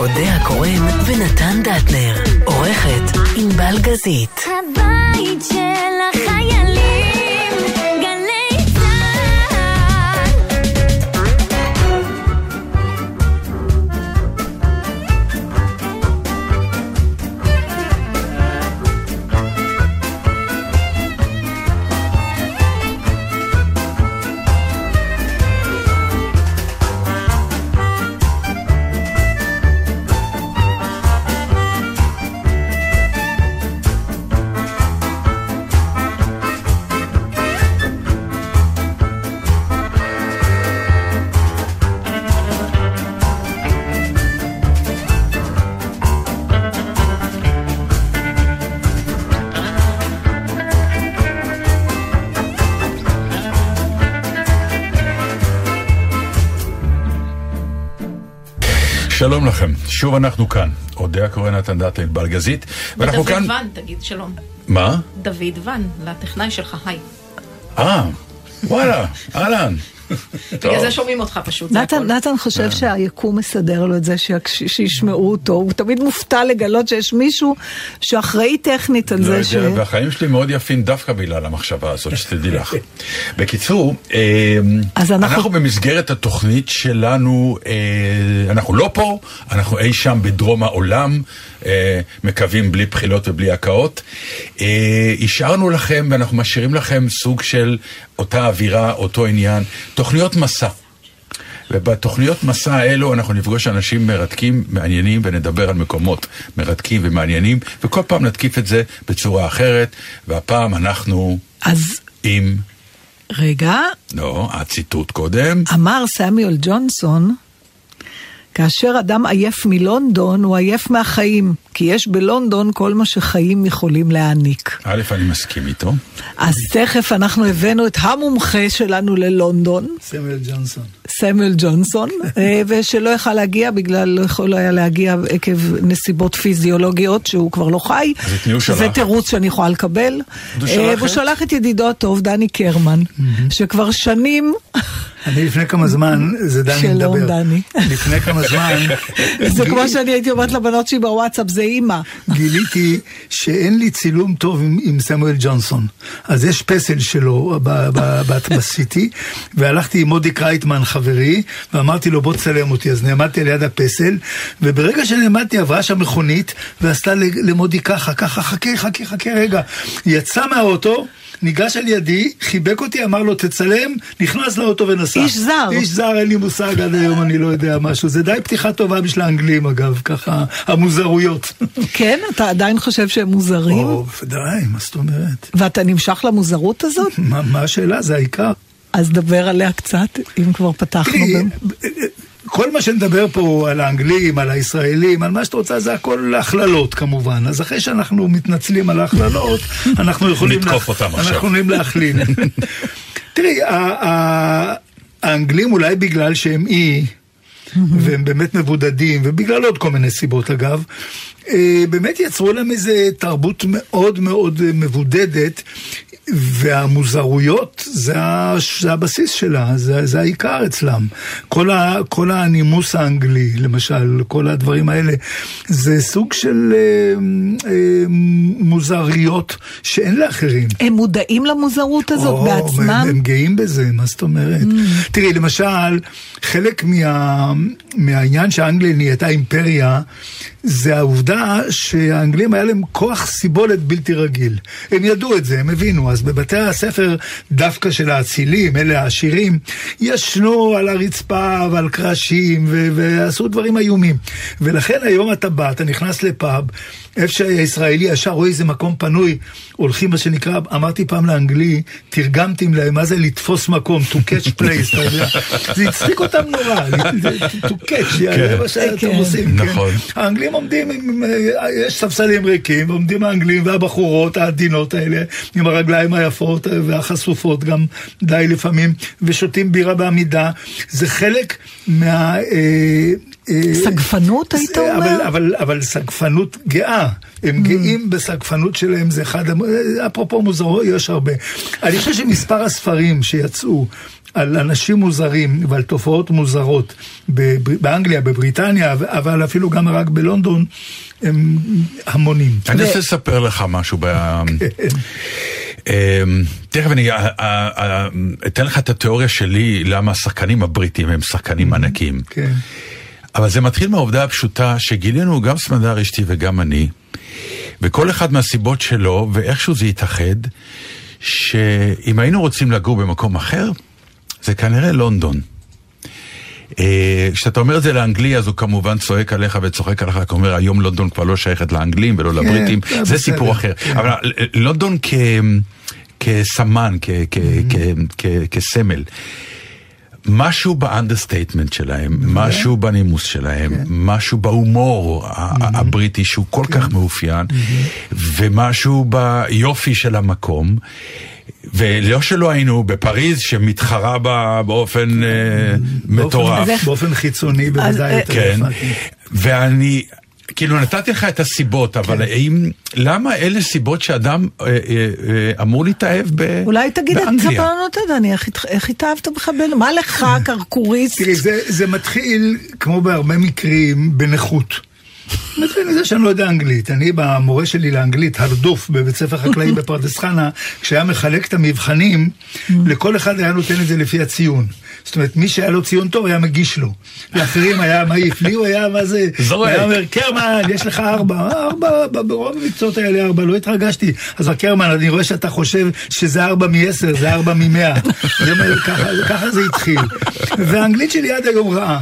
אודה הקורן ונתן דטנר. עורכת ענבל גזית. הבית של החיילים, שלום לכם, שוב אנחנו כאן. אודיה קורא נתן דאטה ענבל גזית, ואנחנו ודוד כאן... ון, תגיד שלום. מה? דוד ון, לטכנאי שלך, היי. אה, וואלה, אהלן. בגלל זה שומעים אותך פשוט, נתן, חושב שהיקום מסדר לו את זה שישמעו אותו, הוא תמיד מופתע לגלות שיש מישהו שאחראי טכנית על לא זה ש... יודע, והחיים שלי מאוד יפים דווקא בגלל המחשבה הזאת, שתדעי לך. בקיצור, אה, אז אנחנו- אנחנו במסגרת התוכנית שלנו, אה, אנחנו לא פה, אנחנו אי שם בדרום העולם, אה, מקווים בלי בחילות ובלי הקאות. אה, השארנו לכם ואנחנו משאירים לכם סוג של אותה אווירה, אותו עניין, תוכניות מסע. ובתוכניות מסע האלו אנחנו נפגוש אנשים מרתקים, מעניינים, ונדבר על מקומות מרתקים ומעניינים, וכל פעם נתקיף את זה בצורה אחרת, והפעם אנחנו אז עם, רגע, לא, הציטוט קודם, אמר סמיול ג'ונסון, כאשר אדם עייף מלונדון, הוא עייף מהחיים, כי יש בלונדון כל מה שחיים יכולים להעניק. א', אני מסכים איתו, אז תכף אנחנו הבאנו את המומחה שלנו ללונדון, סמואל ג'ונסון. סמואל ג'ונסון, אה, ושלא יכל להגיע בגלל, לא יכול היה להגיע עקב נסיבות פיזיולוגיות שהוא כבר לא חי. אז את מי הוא זה שלח? תירוץ שאני יכולה לקבל. הוא אה, שלח והוא? שלח את ידידו הטוב, דני קרמן, שכבר שנים, אני לפני כמה זמן, זה דני שלום, מדבר. דני. לפני כמה זמן, זה כמו שאני הייתי אומרת לבנות שלי בוואטסאפ, זה אימא. גיליתי שאין לי צילום טוב עם, עם סמואל ג'ונסון. אז יש פסל שלו בסיטי, והלכתי עם מודי קרייטמן חברי, ואמרתי לו בוא תצלם אותי. אז נעמדתי ליד הפסל, וברגע שנעמדתי עברה שם מכונית, ועשתה למודי ככה, ככה, חכה, חכה, חכה רגע. יצא מהאוטו. ניגש על ידי, חיבק אותי, אמר לו תצלם, נכנס לאוטו ונסע. איש זר. איש זר, אין לי מושג עד היום, אני לא יודע משהו. זה די פתיחה טובה בשביל האנגלים אגב, ככה, המוזרויות. כן, אתה עדיין חושב שהם מוזרים? או, בוודאי, מה זאת אומרת? ואתה נמשך למוזרות הזאת? מה מה השאלה? זה העיקר. אז דבר עליה קצת, אם כבר פתחנו. כל מה שנדבר פה על האנגלים, על הישראלים, על מה שאת רוצה, זה הכל הכללות כמובן. אז אחרי שאנחנו מתנצלים על ההכללות, אנחנו יכולים... נתקוף אותם עכשיו. אנחנו יכולים להכליל. תראי, האנגלים אולי בגלל שהם אי, והם באמת מבודדים, ובגלל עוד כל מיני סיבות אגב, אה, באמת יצרו להם איזה תרבות מאוד מאוד מבודדת. והמוזרויות זה, ה- זה הבסיס שלה, זה, זה העיקר אצלם. כל, ה, כל הנימוס האנגלי, למשל, כל הדברים האלה, זה סוג של אה, אה, מוזריות שאין לאחרים. הם מודעים למוזרות הזאת או, בעצמם? הם, הם גאים בזה, מה זאת אומרת? Mm. תראי, למשל, חלק מה, מהעניין שאנגליה נהייתה אימפריה, זה העובדה שהאנגלים היה להם כוח סיבולת בלתי רגיל. הם ידעו את זה, הם הבינו. אז בבתי הספר, דווקא של האצילים, אלה העשירים, ישנו על הרצפה ועל קרשים, ו- ועשו דברים איומים. ולכן היום אתה בא, אתה נכנס לפאב, איפה שהישראלי ישר רואה איזה מקום פנוי, הולכים מה שנקרא, אמרתי פעם לאנגלי, תרגמתי להם מה זה לתפוס מקום, to catch place, אתה יודע. זה הצחיק אותם נורא, to catch, זה מה שאתם כן. עושים. כן. נכון. האנגלים עומדים, אה, יש ספסלים ריקים, ועומדים האנגלים והבחורות העדינות האלה, עם הרגליים היפות והחשופות גם די לפעמים, ושותים בירה בעמידה. זה חלק מה... אה, אה, סגפנות, היית אומר? אבל, אבל, אבל סגפנות גאה. הם גאים בסגפנות שלהם, זה אחד, אה, אפרופו מוזרו, יש הרבה. אני חושב שמספר הספרים שיצאו על אנשים מוזרים ועל תופעות מוזרות בבר- באנגליה, בבריטניה, אבל אפילו גם רק בלונדון, הם המונים. אני רוצה לספר לך משהו. ב... אמ, תכף אני אתן לך את התיאוריה שלי למה השחקנים הבריטים הם שחקנים ענקים. כן. אבל זה מתחיל מהעובדה הפשוטה שגילינו גם סמדר אשתי וגם אני, וכל אחד מהסיבות שלו, ואיכשהו זה התאחד, שאם היינו רוצים לגור במקום אחר, זה כנראה לונדון. אה, כשאתה אומר את זה לאנגלי, אז הוא כמובן צועק עליך וצוחק עליך, כי הוא אומר, היום לונדון כבר לא שייכת לאנגלים ולא לבריטים, זה זה בסדר, סיפור אחר. כן. אבל אה, לונדון כ... כסמן, כ- כ- כ- כ- כסמל. משהו ב understatement שלהם, משהו בנימוס שלהם, משהו בהומור הבריטי שהוא כל כך מאופיין, ומשהו ביופי של המקום. ולא שלא היינו בפריז שמתחרה בה באופן אה, מטורף. באופן, חיצוני בוודאי אה, יותר כן. ואני, כאילו נתתי לך את הסיבות, אבל כן. האם, למה אלה סיבות שאדם אה, אה, אה, אמור להתאהב ב- אולי תגיד, לנו אתה, דני, איך איך התאהבת בכבל? מה לך, קרקוריסט? תראי, זה, זה מתחיל, כמו בהרבה מקרים, בנכות. מתחיל מזה שאני לא יודע אנגלית. אני, במורה שלי לאנגלית, הרדוף, בבית ספר חקלאי בפרדס חנה, כשהיה מחלק את המבחנים, לכל אחד היה נותן את זה לפי הציון. זאת אומרת, מי שהיה לו ציון טוב היה מגיש לו. לאחרים היה מעיף. לי הוא היה, מה זה? זורק. היה אומר, קרמן, יש לך ארבע. ארבע, ברוב המקצועות לי ארבע, לא התרגשתי. אז קרמן, אני רואה שאתה חושב שזה ארבע מעשר, זה ארבע ממאה. ככה זה התחיל. והאנגלית שלי עד היום רעה.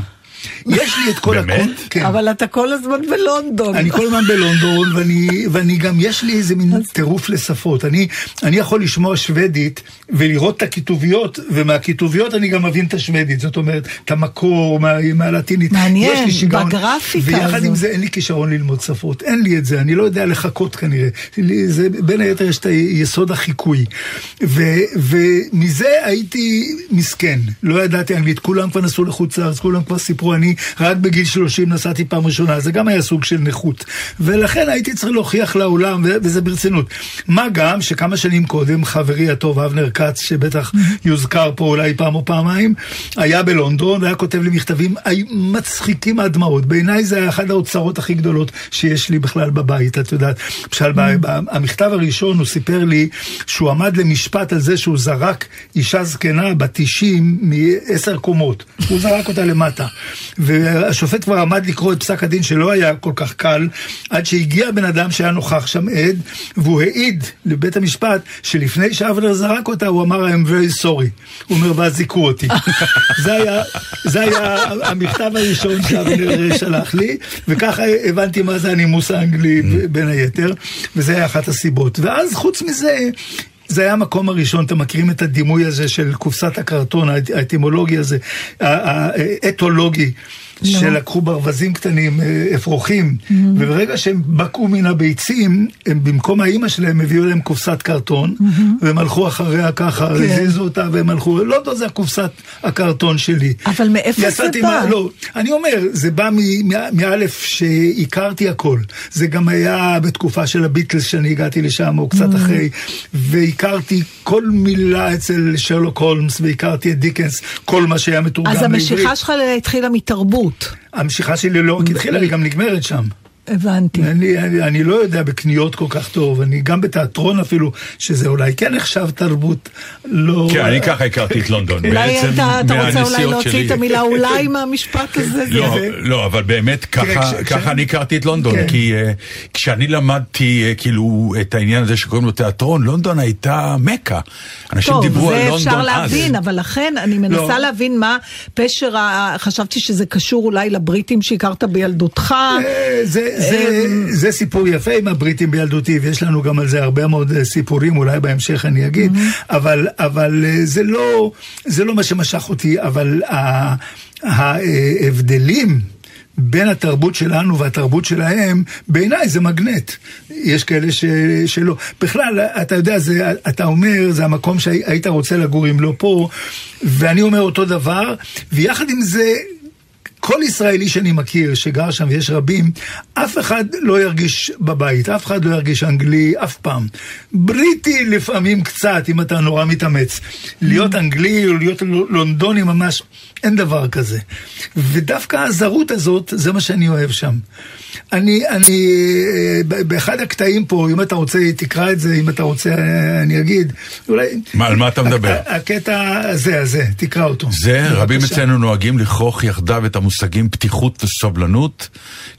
יש לי את כל באמת? הקונט, כן. אבל אתה כל הזמן בלונדון. אני כל הזמן בלונדון, ואני, ואני גם, יש לי איזה מין טירוף לשפות. אני, אני יכול לשמוע שוודית ולראות את הכיתוביות, ומהכיתוביות אני גם מבין את השוודית. זאת אומרת, את המקור מה, מהלטינית. מעניין, יש לי שיגעון. בגרפיקה ויחד הזאת. עם זה אין לי כישרון ללמוד שפות. אין לי את זה, אני לא יודע לחכות כנראה. לי- זה, בין היתר יש את יסוד החיקוי. ו, ומזה הייתי מסכן. לא ידעתי אנגלית, כולם כבר נסעו לחוץ לארץ, כולם כבר סיפרו, אני רק בגיל 30 נסעתי פעם ראשונה, זה גם היה סוג של נכות. ולכן הייתי צריך להוכיח לעולם, וזה ברצינות. מה גם שכמה שנים קודם, חברי הטוב אבנר כץ, שבטח יוזכר פה אולי פעם או פעמיים, היה בלונדון והיה כותב לי מכתבים מצחיקים עד דמעות. בעיניי זה היה אחת האוצרות הכי גדולות שיש לי בכלל בבית, את יודעת. למשל, ב- המכתב הראשון הוא סיפר לי שהוא עמד למשפט על זה שהוא זרק אישה זקנה בת 90 מעשר קומות. הוא זרק אותה למטה. והשופט כבר עמד לקרוא את פסק הדין שלא היה כל כך קל, עד שהגיע בן אדם שהיה נוכח שם עד, והוא העיד לבית המשפט שלפני שאבנר זרק אותה, הוא אמר I'm very sorry. הוא אומר, ואז זיכו אותי. זה היה, זה היה המכתב הראשון שאבנר שלח לי, וככה הבנתי מה זה הנימוס האנגלי בין היתר, וזה היה אחת הסיבות. ואז חוץ מזה, זה היה המקום הראשון, אתם מכירים את הדימוי הזה של קופסת הקרטון, האט- האטימולוגי הזה, האתולוגי. שלקחו ברווזים קטנים, אה, אפרוחים, וברגע שהם בקעו מן הביצים, הם במקום האימא שלהם הביאו להם קופסת קרטון, והם הלכו אחריה ככה, הזיזו אותה והם הלכו, לא יודע, זה הקופסת הקרטון שלי. אבל מאיפה זה בא? מה- לא, אני אומר, זה בא מאלף שהכרתי הכל. זה גם היה בתקופה של הביטלס שאני הגעתי לשם, או קצת אחרי, והכרתי כל מילה אצל שרלוק הולמס, והכרתי את דיקנס, כל מה שהיה מתורגם אז לעברית. המשיכה שלך התחילה מתרבות. המשיכה שלי לא רק התחילה, היא גם נגמרת שם. הבנתי. לי, אני, אני לא יודע בקניות כל כך טוב, אני גם בתיאטרון אפילו, שזה אולי כן נחשב תרבות, לא... כן, אני ככה הכרתי את לונדון. אולי אתה אתה רוצה אולי להוציא שלי. את המילה אולי מהמשפט הזה? לא, זה- לא, אבל באמת ככה, כש- ככה כש- אני הכרתי את לונדון, כן. כי uh, כשאני למדתי uh, כאילו את העניין הזה שקוראים לו תיאטרון, לונדון הייתה מכה. אנשים טוב, דיברו על זה לונדון אפשר אז. להבין, אבל לכן אני מנסה לא. להבין מה פשר, חשבתי שזה קשור אולי לבריטים שהכרת בילדותך. אה, זה, זה, אמ, זה סיפור יפה עם הבריטים בילדותי, ויש לנו גם על זה הרבה מאוד אה, סיפורים, אולי בהמשך אני אגיד, אבל, אבל אה, זה, לא, זה לא מה שמשך אותי, אבל ההבדלים... בין התרבות שלנו והתרבות שלהם, בעיניי זה מגנט. יש כאלה ש... שלא. בכלל, אתה יודע, זה, אתה אומר, זה המקום שהיית רוצה לגור אם לא פה, ואני אומר אותו דבר, ויחד עם זה, כל ישראלי שאני מכיר שגר שם, ויש רבים, אף אחד לא ירגיש בבית, אף אחד לא ירגיש אנגלי אף פעם. בריטי לפעמים קצת, אם אתה נורא מתאמץ. להיות אנגלי או להיות לונדוני ממש, אין דבר כזה. ודווקא הזרות הזאת, זה מה שאני אוהב שם. אני, אני, אה, באחד הקטעים פה, אם אתה רוצה, תקרא את זה, אם אתה רוצה, אה, אני אגיד. אולי... מה, על מה אתה מדבר? הקטע הזה, הזה, תקרא אותו. זה, רבים. אצלנו נוהגים לכרוך יחדיו את המושגים פתיחות וסובלנות.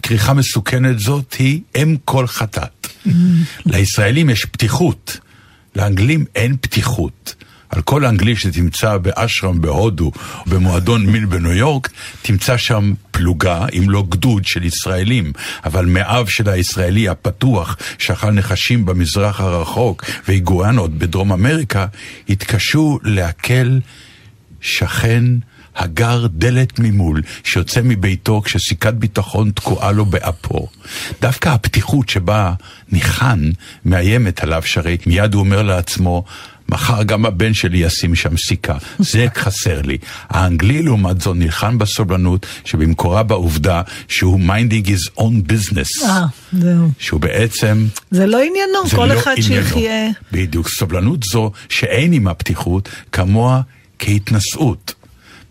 כריכה מסוכנת זאת היא אם כל חטאת. לישראלים יש פתיחות, לאנגלים אין פתיחות. על כל אנגלי שתמצא באשרם בהודו במועדון מין בניו יורק, תמצא שם פלוגה, אם לא גדוד של ישראלים, אבל מאב של הישראלי הפתוח, שאכל נחשים במזרח הרחוק ואיגואנות בדרום אמריקה, התקשו לעכל שכן הגר דלת ממול, שיוצא מביתו כשסיכת ביטחון תקועה לו באפו. דווקא הפתיחות שבה ניחן מאיימת עליו, שהרי מיד הוא אומר לעצמו, מחר גם הבן שלי ישים שם סיכה, זה חסר לי. האנגלי לעומת זאת נלחם בסובלנות שבמקורה בעובדה שהוא minding his own business. אה, זהו. שהוא בעצם זה לא עניינו, זה כל לא אחד עניינו. שיחיה. בדיוק. סובלנות זו שאין עימה פתיחות, כמוה כהתנשאות.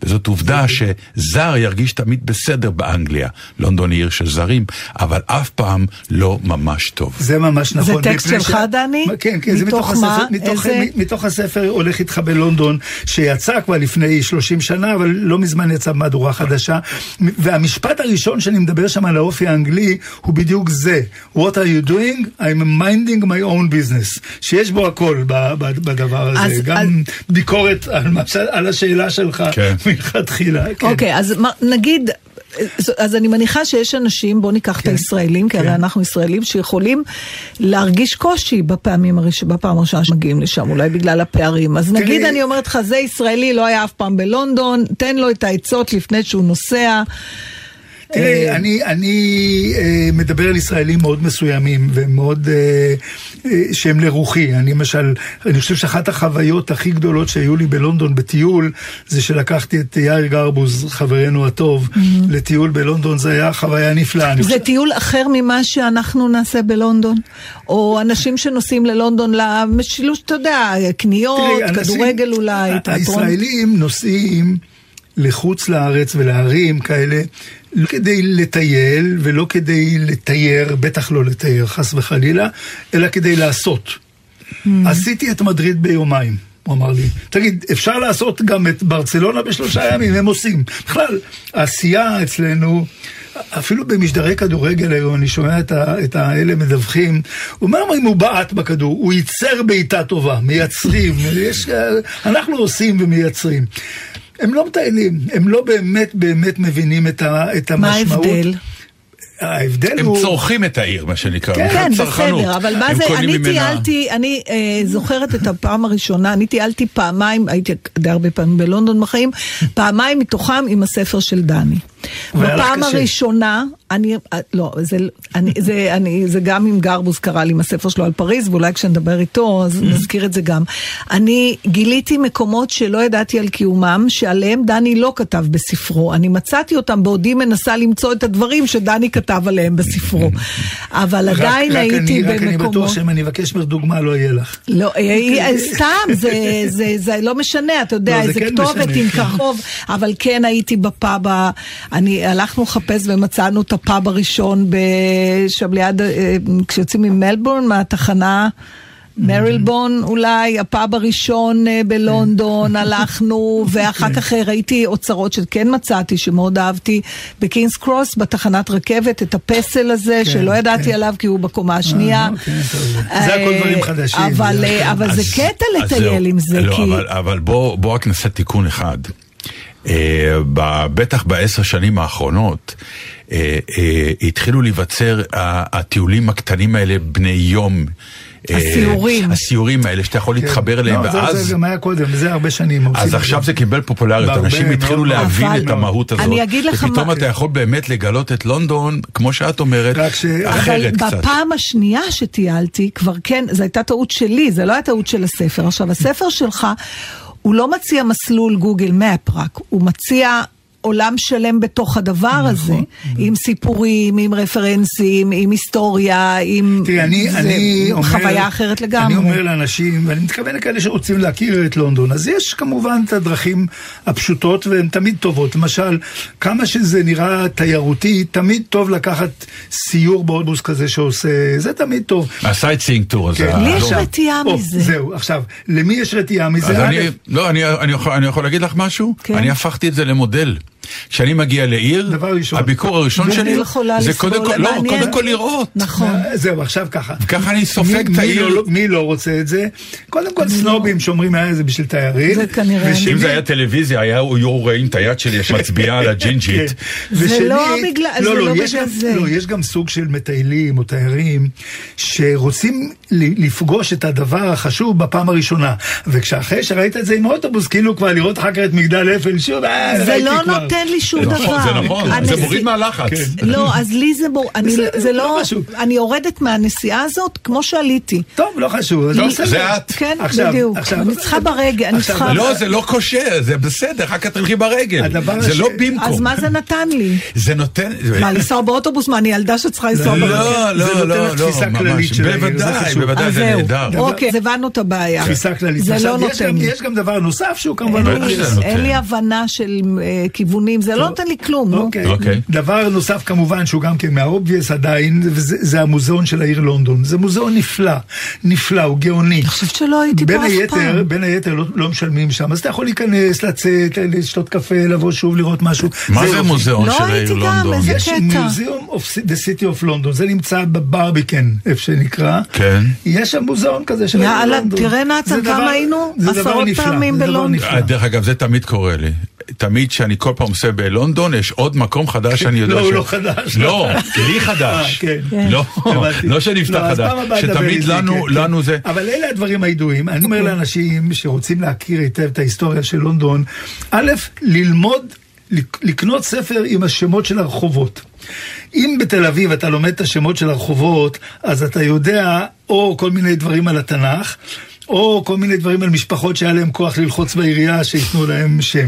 וזאת עובדה שזר ירגיש תמיד בסדר באנגליה. לונדון היא עיר של זרים, אבל אף פעם לא ממש טוב. זה ממש נכון. טקסט מפני שלך, דני? כן, כן, זה מתוך מה? הספר, מתוך, איזה? מתוך הספר הולך איתך בלונדון, שיצא כבר לפני 30 שנה, אבל לא מזמן יצא מהדורה חדשה. והמשפט הראשון שאני מדבר שם על האופי האנגלי, הוא בדיוק זה. What are you doing? I'm minding my own business. שיש בו הכל בדבר הזה. אז- גם אז- ביקורת על, מה ש- על השאלה שלך כן. מלכתחילה. כן. אוקיי, אז נגיד, אז אני מניחה שיש אנשים, בואו ניקח את כן, הישראלים, כי הרי כן. אנחנו ישראלים שיכולים להרגיש קושי בפעמים הראש- בפעם הראשונה שמגיעים לשם, אולי בגלל הפערים. אז נגיד, אני אומרת לך, זה ישראלי, לא היה אף פעם בלונדון, תן לו את העצות לפני שהוא נוסע. תראי, אה, אני, אני אה, מדבר על ישראלים מאוד מסוימים ומאוד, אה, שהם לרוחי. אני למשל, אני חושב שאחת החוויות הכי גדולות שהיו לי בלונדון בטיול, זה שלקחתי את יאיר גרבוז, חברנו הטוב, לטיול בלונדון, זה היה חוויה נפלאה. זה חושב- טיול אחר ממה שאנחנו נעשה בלונדון? או אנשים שנוסעים ללונדון למשילות, אתה יודע, קניות, תראי, כדורגל אולי, תיאטרון. הישראלים נוסעים לחוץ לארץ ולערים כאלה, לא כדי לטייל ולא כדי לתייר, בטח לא לתייר, חס וחלילה, אלא כדי לעשות. Hmm. עשיתי את מדריד ביומיים. הוא אמר לי, תגיד, אפשר לעשות גם את ברצלונה בשלושה ימים, הם עושים. בכלל, העשייה אצלנו, אפילו במשדרי כדורגל היום, אני שומע את, ה, את האלה מדווחים, הוא אומר אם הוא בעט בכדור, הוא ייצר בעיטה טובה, מייצרים, יש, אנחנו עושים ומייצרים. הם לא מטיילים, הם לא באמת באמת מבינים את, ה, את מה המשמעות. ההבדל? ההבדל הם הוא... צורכים את העיר, מה שנקרא. כן, כן, צרכנות. בסדר, אבל מה הם זה, אני ממנה- טיילתי, אני אה, זוכרת את הפעם הראשונה, אני טיילתי פעמיים, הייתי די הרבה פעמים בלונדון בחיים, פעמיים מתוכם עם הספר של דני. בפעם. הראשונה, אני, אה, לא, זה, אני, זה, אני, זה גם עם גרבוס קרה לי עם הספר שלו על פריז, ואולי כשנדבר איתו, אז נזכיר את זה גם. אני גיליתי מקומות שלא ידעתי על קיומם, שעליהם דני לא כתב בספרו. אני מצאתי אותם בעודי מנסה למצוא את הדברים שדני כתב עליהם בספרו. אבל רק- עדיין רק הייתי אני, רק אני במקומות... בטוח שאם אני אבקש ממך דוגמה לא יהיה לך. לא, אה, אה, סתם, זה, זה, זה לא משנה, אתה יודע, לא, זה איזה כן כתובת משנה, עם כן. קרוב, אבל כן הייתי בפאב, ה- אני, הלכנו לחפש ומצאנו את הפאב הראשון שם ליד, אה, כשיוצאים ממלבורן, מהתחנה. מרילבון אולי, הפאב הראשון אה, בלונדון, הלכנו, ואחר כך אה, ראיתי אוצרות שכן מצאתי, שמאוד אהבתי, בקינגס קרוס, בתחנת רכבת, את הפסל הזה, כן, שלא ידעתי כן. עליו כי הוא בקומה השנייה. אוקיי. זה הכל דברים חדשים, אבל, זה קטע לטייל. עם זה, לא, כי... אבל, בוא רק נעשה תיקון אחד. אה, בטח בעשר שנים האחרונות אה, אה, התחילו להיווצר הטיולים הקטנים האלה בני יום. הסיורים. הסיורים האלה שאתה יכול להתחבר אליהם, לא, זה- ואז... זה גם היה קודם, זה הרבה שנים. אז עכשיו זה. קיבל פופולריות, אנשים התחילו. להבין אבל- את המהות הזאת, אני אגיד לך ופתאום מה- אתה יכול באמת לגלות את לונדון, כמו שאת אומרת, רק ש- אבל אחרת קצת. בפעם השנייה שטיילתי, כבר כן, זו הייתה טעות שלי, זה לא הייתה טעות של הספר. עכשיו, הספר שלך, הוא לא מציע מסלול גוגל מפ רק, הוא מציע עולם שלם בתוך הדבר נכון, הזה, עם סיפורים, עם רפרנסים, עם היסטוריה, עם... תראי, אני, זה אני אומר... חוויה אחרת לגמרי. אני אומר לאנשים, ואני מתכוון לכאלה שרוצים להכיר את לונדון, אז יש כמובן את הדרכים הפשוטות והן תמיד טובות. למשל, כמה שזה נראה תיירותי, תמיד טוב לקחת סיור באוטובוס כזה שעושה, זה תמיד טוב. ה sightseeing tour הזה. לי יש הלונג. רתיעה מזה. זהו, עכשיו, למי יש רתיעה מזה? אני, לא, אני, אני, יכול, אני יכול להגיד לך משהו? כן. אני הפכתי את זה למודל. כשאני מגיע לעיר. הביקור הראשון שלי, יכולה זה קודם כל, לא. קודם כל לראות. נכון. אה, זהו, עכשיו ככה. וככה אני סופג את מי העיר. לא- מי לא רוצה את זה? קודם כל סנובים שאומרים היה זה בשביל תיירים. זה כנראה. אם זה היה טלוויזיה, היה רואים את היד שלי שמצביעה על הג'ינג'ית. כן. זה לא בגלל- זה לא יש בגלל גם- זה. לא, יש גם סוג של מטיילים או תיירים שרוצים לפגוש את הדבר החשוב בפעם הראשונה. וכשאחרי שראית את זה עם האוטובוס, כאילו כבר לראות אחר כך את מגדל אפל שוב, אה, זה ראיתי לא כבר. נותן לי שום זה דבר. נכון, זה נכון, זה מוריד מהלחץ. כן. לא, אז לי זה בור... אני, בסדר, זה לא לא... אני יורדת מהנסיעה הזאת כמו שעליתי. טוב, לא חשוב. לא. זה את. כן, בדיוק. אני צריכה ברגל, אני צריכה... לא, זה לא קושר, זה בסדר, אחר כך תלכי ברגל. זה לא במקום. אז מה זה נתן לי? זה נותן... מה, לנסוע באוטובוס? מה, אני ילדה שצריכה לנסוע לא, ברכבת? לא, לא, לא, לא, ממש. בוודאי. בוודאי, זה. נהדר. אוקיי, אז הבנו את הבעיה. תפיסה כללית. זה לא נותן. יש גם דבר נוסף שהוא כמובן... אין לי- הבנה של אה, כיוונים, זה לא נותן לי כלום, נו. אוקיי. אוקיי. דבר נוסף כמובן שהוא גם כן מה obvious עדיין, זה המוזיאון של העיר לונדון. זה מוזיאון נפלא, נפלא, הוא גאוני. אני חושבת שלא הייתי פה אף היתר, פעם. בין היתר לא, לא משלמים שם, אז אתה יכול להיכנס, לצאת, לשתות קפה, לבוא שוב לראות משהו. מה זה. מוזיאון לא של העיר הייתי גם, לונדון? איזה יש קטע. museum of the city of London, זה נמצא בברביקן, איפה שנקרא. כן. יש שם מוזיאון כזה של העיר יאללה, לונדון. תראה זה נתן דבר- כמה היינו, עשרות פעמים בלונדון. אה, דרך אגב, זה תמיד קורה לי. תמיד שאני כל פעם עושה בלונדון, יש עוד מקום חדש שאני יודע לא, ש... הוא לא חדש. לא, לי חדש. אה, כן. לא, הבנתי. לא שנפתח לא, חדש. שתמיד לנו, כן, לנו כן. זה... אבל אלה הדברים הידועים. אני אומר לאנשים שרוצים להכיר היטב את ההיסטוריה של לונדון, א', ללמוד, לק- לקנות ספר עם השמות של הרחובות. אם בתל אביב אתה לומד את השמות של הרחובות, אז אתה יודע או כל מיני דברים על התנ"ך, או כל מיני דברים על משפחות שהיה להם כוח ללחוץ בעירייה שייתנו להם שם.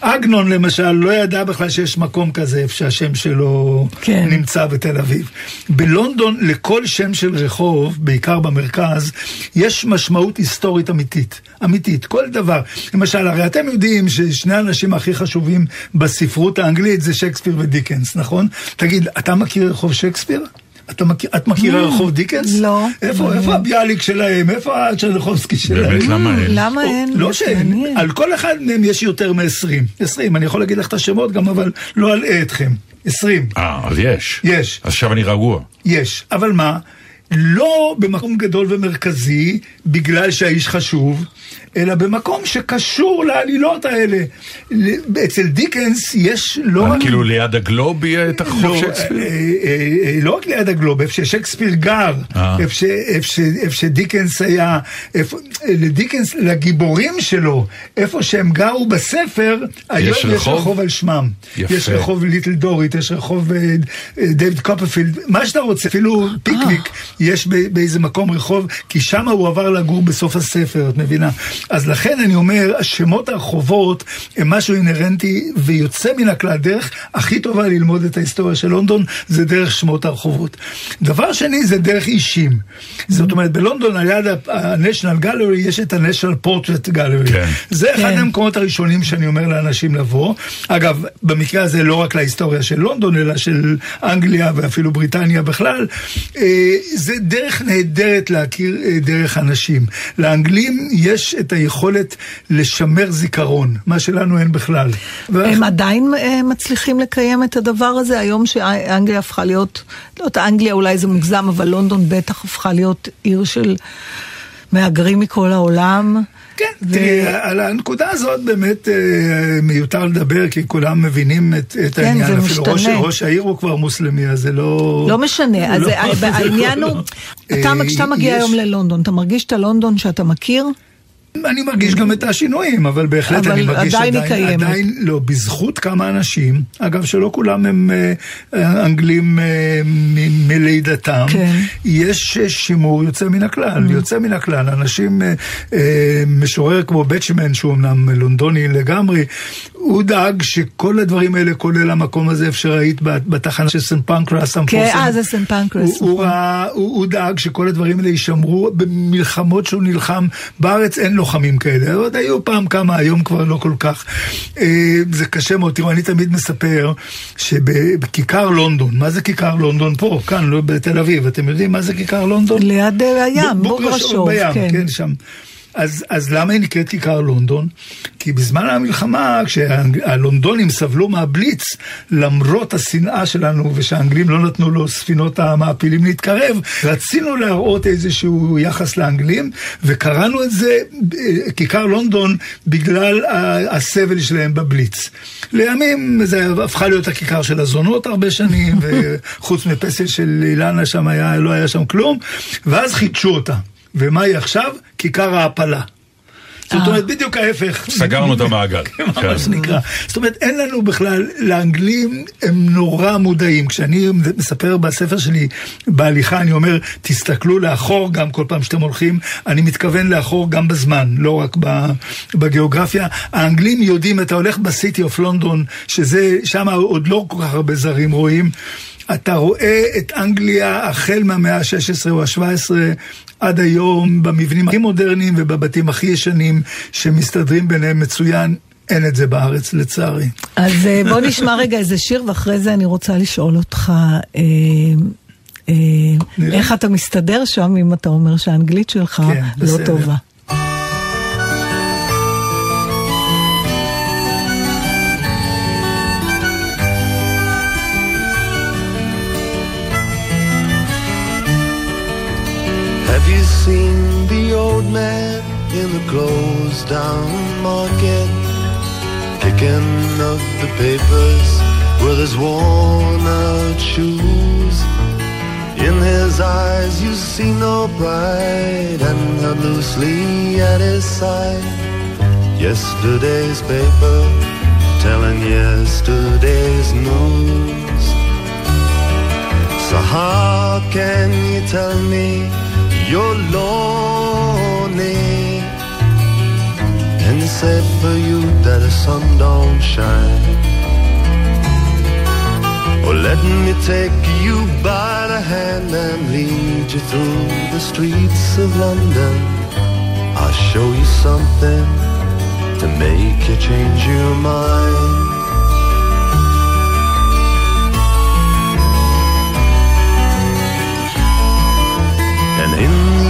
עגנון למשל לא ידע בכלל שיש מקום כזה איפה שהשם שלו כן. נמצא בתל אביב. בלונדון לכל שם של רחוב, בעיקר במרכז, יש משמעות היסטורית אמיתית. אמיתית, כל דבר. למשל, הרי אתם יודעים ששני האנשים הכי חשובים בספרות האנגלית זה שייקספיר ודיקנס, נכון? תגיד, אתה מכיר רחוב שייקספיר? אתה מכיר, את מכירה רחוב דיקנס? לא. איפה, איפה הביאליק שלהם? איפה הצ'רניחובסקי שלהם? באמת, למה אין? למה אין? לא זה שאין. על כל אחד מהם יש יותר מ-20. 20, אני יכול להגיד לך את השמות גם, אבל לא אלאה אתכם. 20. אה, אז יש. יש. אז עכשיו אני רגוע. יש, אבל מה? לא במקום גדול ומרכזי, בגלל שהאיש חשוב, אלא במקום שקשור לעלילות האלה. אצל דיקנס יש לא רק... כאילו ליד הגלוב יהיה את החוף לא, שייקספיר? אה, אה, אה, לא רק ליד הגלוב, איפה ששייקספיר גר. איפה שדיקנס היה, לדיקנס, לגיבורים שלו, איפה שהם גרו בספר, היום יש רחוב? על שמם. יש רחוב ליטל דורית, יש רחוב דיוויד קופרפילד, מה שאתה רוצה, אפילו פיקוויק, יש באיזה מקום רחוב, כי שם הוא עבר לגור בסוף הספר, את מבינה? אז לכן אני אומר, השמות הרחובות הם משהו אינהרנטי ויוצא מן הכלל. דרך הכי טובה ללמוד את ההיסטוריה של לונדון זה דרך שמות הרחובות. דבר שני זה דרך אישים. זאת אומרת, בלונדון על יד ה-National Gallery יש את ה-National Portrait Gallery. כן. זה אחד כן. המקומות הראשונים שאני אומר לאנשים לבוא. אגב, במקרה הזה לא רק להיסטוריה של לונדון, אלא של אנגליה ואפילו בריטניה בכלל. אה, זה דרך נהדרת להכיר אה, דרך אנשים. לאנגלים יש את היכולת לשמר זיכרון, מה שלנו אין בכלל. הם עדיין אה, מצליחים לקיים את הדבר הזה, היום שאנגליה הפכה להיות, לא יודעת, אנגליה אולי זה מוגזם, אבל לונדון בטח הפכה להיות עיר של מהגרים מכל העולם. כן, ו- תראי, על הנקודה הזאת באמת אה, מיותר לדבר, כי כולם מבינים את, את כן, העניין. זה אפילו ראש, משתנה. ראש העיר הוא כבר מוסלמי, אז זה לא... לא משנה, אז לא, זה- זה העניין לא- הוא, אתה- אה, כשאתה מגיע יש- היום ללונדון, אתה מרגיש את הלונדון שאתה מכיר? אני מרגיש גם את השינויים, אבל בהחלט אבל אני מרגיש עדיין עדיין, קיימת. עדיין לא, בזכות כמה אנשים, אגב שלא כולם הם אה, אה, אנגלים אה, מ- מלידתם, כן. יש אה, שימור יוצא מן הכלל, יוצא מן הכלל, אנשים, אה, אה, משורר כמו בצ'מן, שהוא אמנם לונדוני לגמרי, הוא דאג שכל הדברים האלה, כולל המקום הזה, שראית בת- בתחנה של סן פנקרס כן, אה, זה סן פנקרס. הוא, הוא, ראה- הוא, הוא דאג שכל הדברים האלה יישמרו במלחמות שהוא נלחם. בארץ אין לוחמים כאלה, עוד היו פעם כמה, היום כבר לא כל כך. אה, זה קשה מאוד. תראו, אני תמיד מספר שבכיכר לונדון, מה זה כיכר לונדון פה, כאן, לא בתל אביב, אתם יודעים מה זה כיכר לונדון? ליד אה, הים, בוגרשוב, בים, כן. כן, שם. אז, אז למה היא נקראת כיכר לונדון? כי בזמן המלחמה, כשהלונדונים סבלו מהבליץ, למרות השנאה שלנו ושהאנגלים לא נתנו לו ספינות המעפילים להתקרב, רצינו להראות איזשהו יחס לאנגלים, וקראנו את זה אה, כיכר לונדון בגלל הסבל שלהם בבליץ. לימים זה הפכה להיות הכיכר של הזונות הרבה שנים, וחוץ מפסל של אילנה שם היה, לא היה שם כלום, ואז חידשו אותה. ומה היא עכשיו? כיכר ההעפלה. זאת אומרת, בדיוק ההפך. סגרנו את המעגל. מה כן. שנקרא. זאת אומרת, אין לנו בכלל, לאנגלים הם נורא מודעים. כשאני מספר בספר שלי, בהליכה, אני אומר, תסתכלו לאחור גם כל פעם שאתם הולכים, אני מתכוון לאחור גם בזמן, לא רק ב- בגיאוגרפיה. האנגלים יודעים, אתה הולך בסיטי אוף לונדון, שזה, שם עוד לא כל כך הרבה זרים רואים. אתה רואה את אנגליה החל מהמאה ה-16 או ה-17 עד היום במבנים הכי מודרניים ובבתים הכי ישנים שמסתדרים ביניהם מצוין. אין את זה בארץ לצערי. אז אה, בוא נשמע רגע איזה שיר, ואחרי זה אני רוצה לשאול אותך, אה, אה. איך אתה מסתדר שם אם אתה אומר שהאנגלית שלך כן, לא בסדר. טובה. Seen the old man in the closed down market? Kicking up the papers with his worn out shoes. In his eyes you see no pride and held loosely at his side. Yesterday's paper telling yesterday's news. So how can you tell me you're lonely? And it's safe for you that the sun don't shine. Or let me take you by the hand and lead you through the streets of London. I'll show you something to make you change your mind.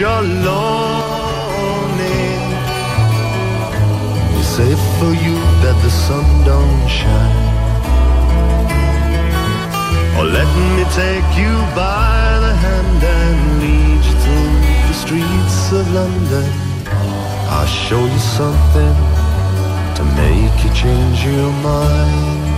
you're lonely? It's safe for you that the sun don't shine. Or let me take you by the hand and lead you through the streets of London. I'll show you something to make you change your mind.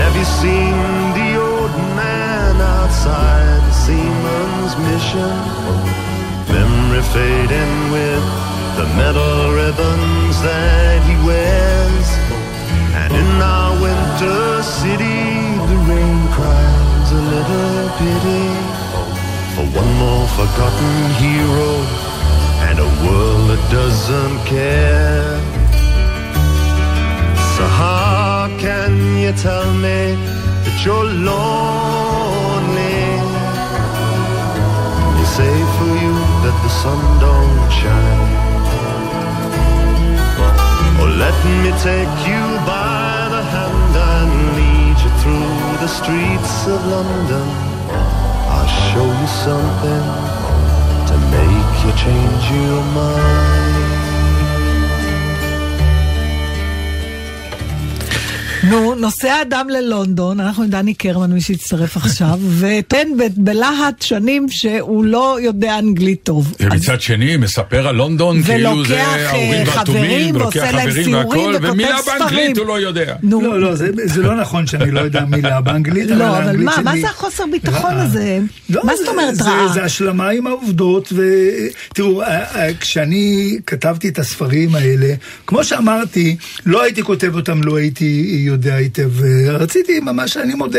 Have you seen the old man outside the seaman's mission? Memory fading with the metal ribbons that he wears. And in our winter city, the rain cries a little pity for one more forgotten hero and a world that doesn't care. So can you tell me that you're lonely? You say for you that the sun don't shine. Or let me take you by the hand and lead you through the streets of London. I'll show you something to make you change your mind. נו, נוסע אדם ללונדון, אנחנו עם דני קרמן, מי שהצטרף עכשיו, ותן בלהט שנים שהוא לא יודע אנגלית טוב. ומצד שני, מספר על לונדון, כאילו זה אה, חברים, והתומים, ועושה ולוקח להם חברים סיורים, והכל, וכותב ומילה ספרים. באנגלית הוא לא יודע. נו, לא, לא, זה, לא נכון שאני לא יודע מילה באנגלית, לא, אבל מה, מה זה החוסר ביטחון רעה. הזה? לא, מה זאת אומרת זה, רעה? זה השלמה עם העובדות, ותראו, אה, אה, כשאני כתבתי את הספרים האלה, כמו שאמרתי, לא הייתי כותב אותם, לא הייתי יודע היטב, אה, רציתי ממש, אני מודה.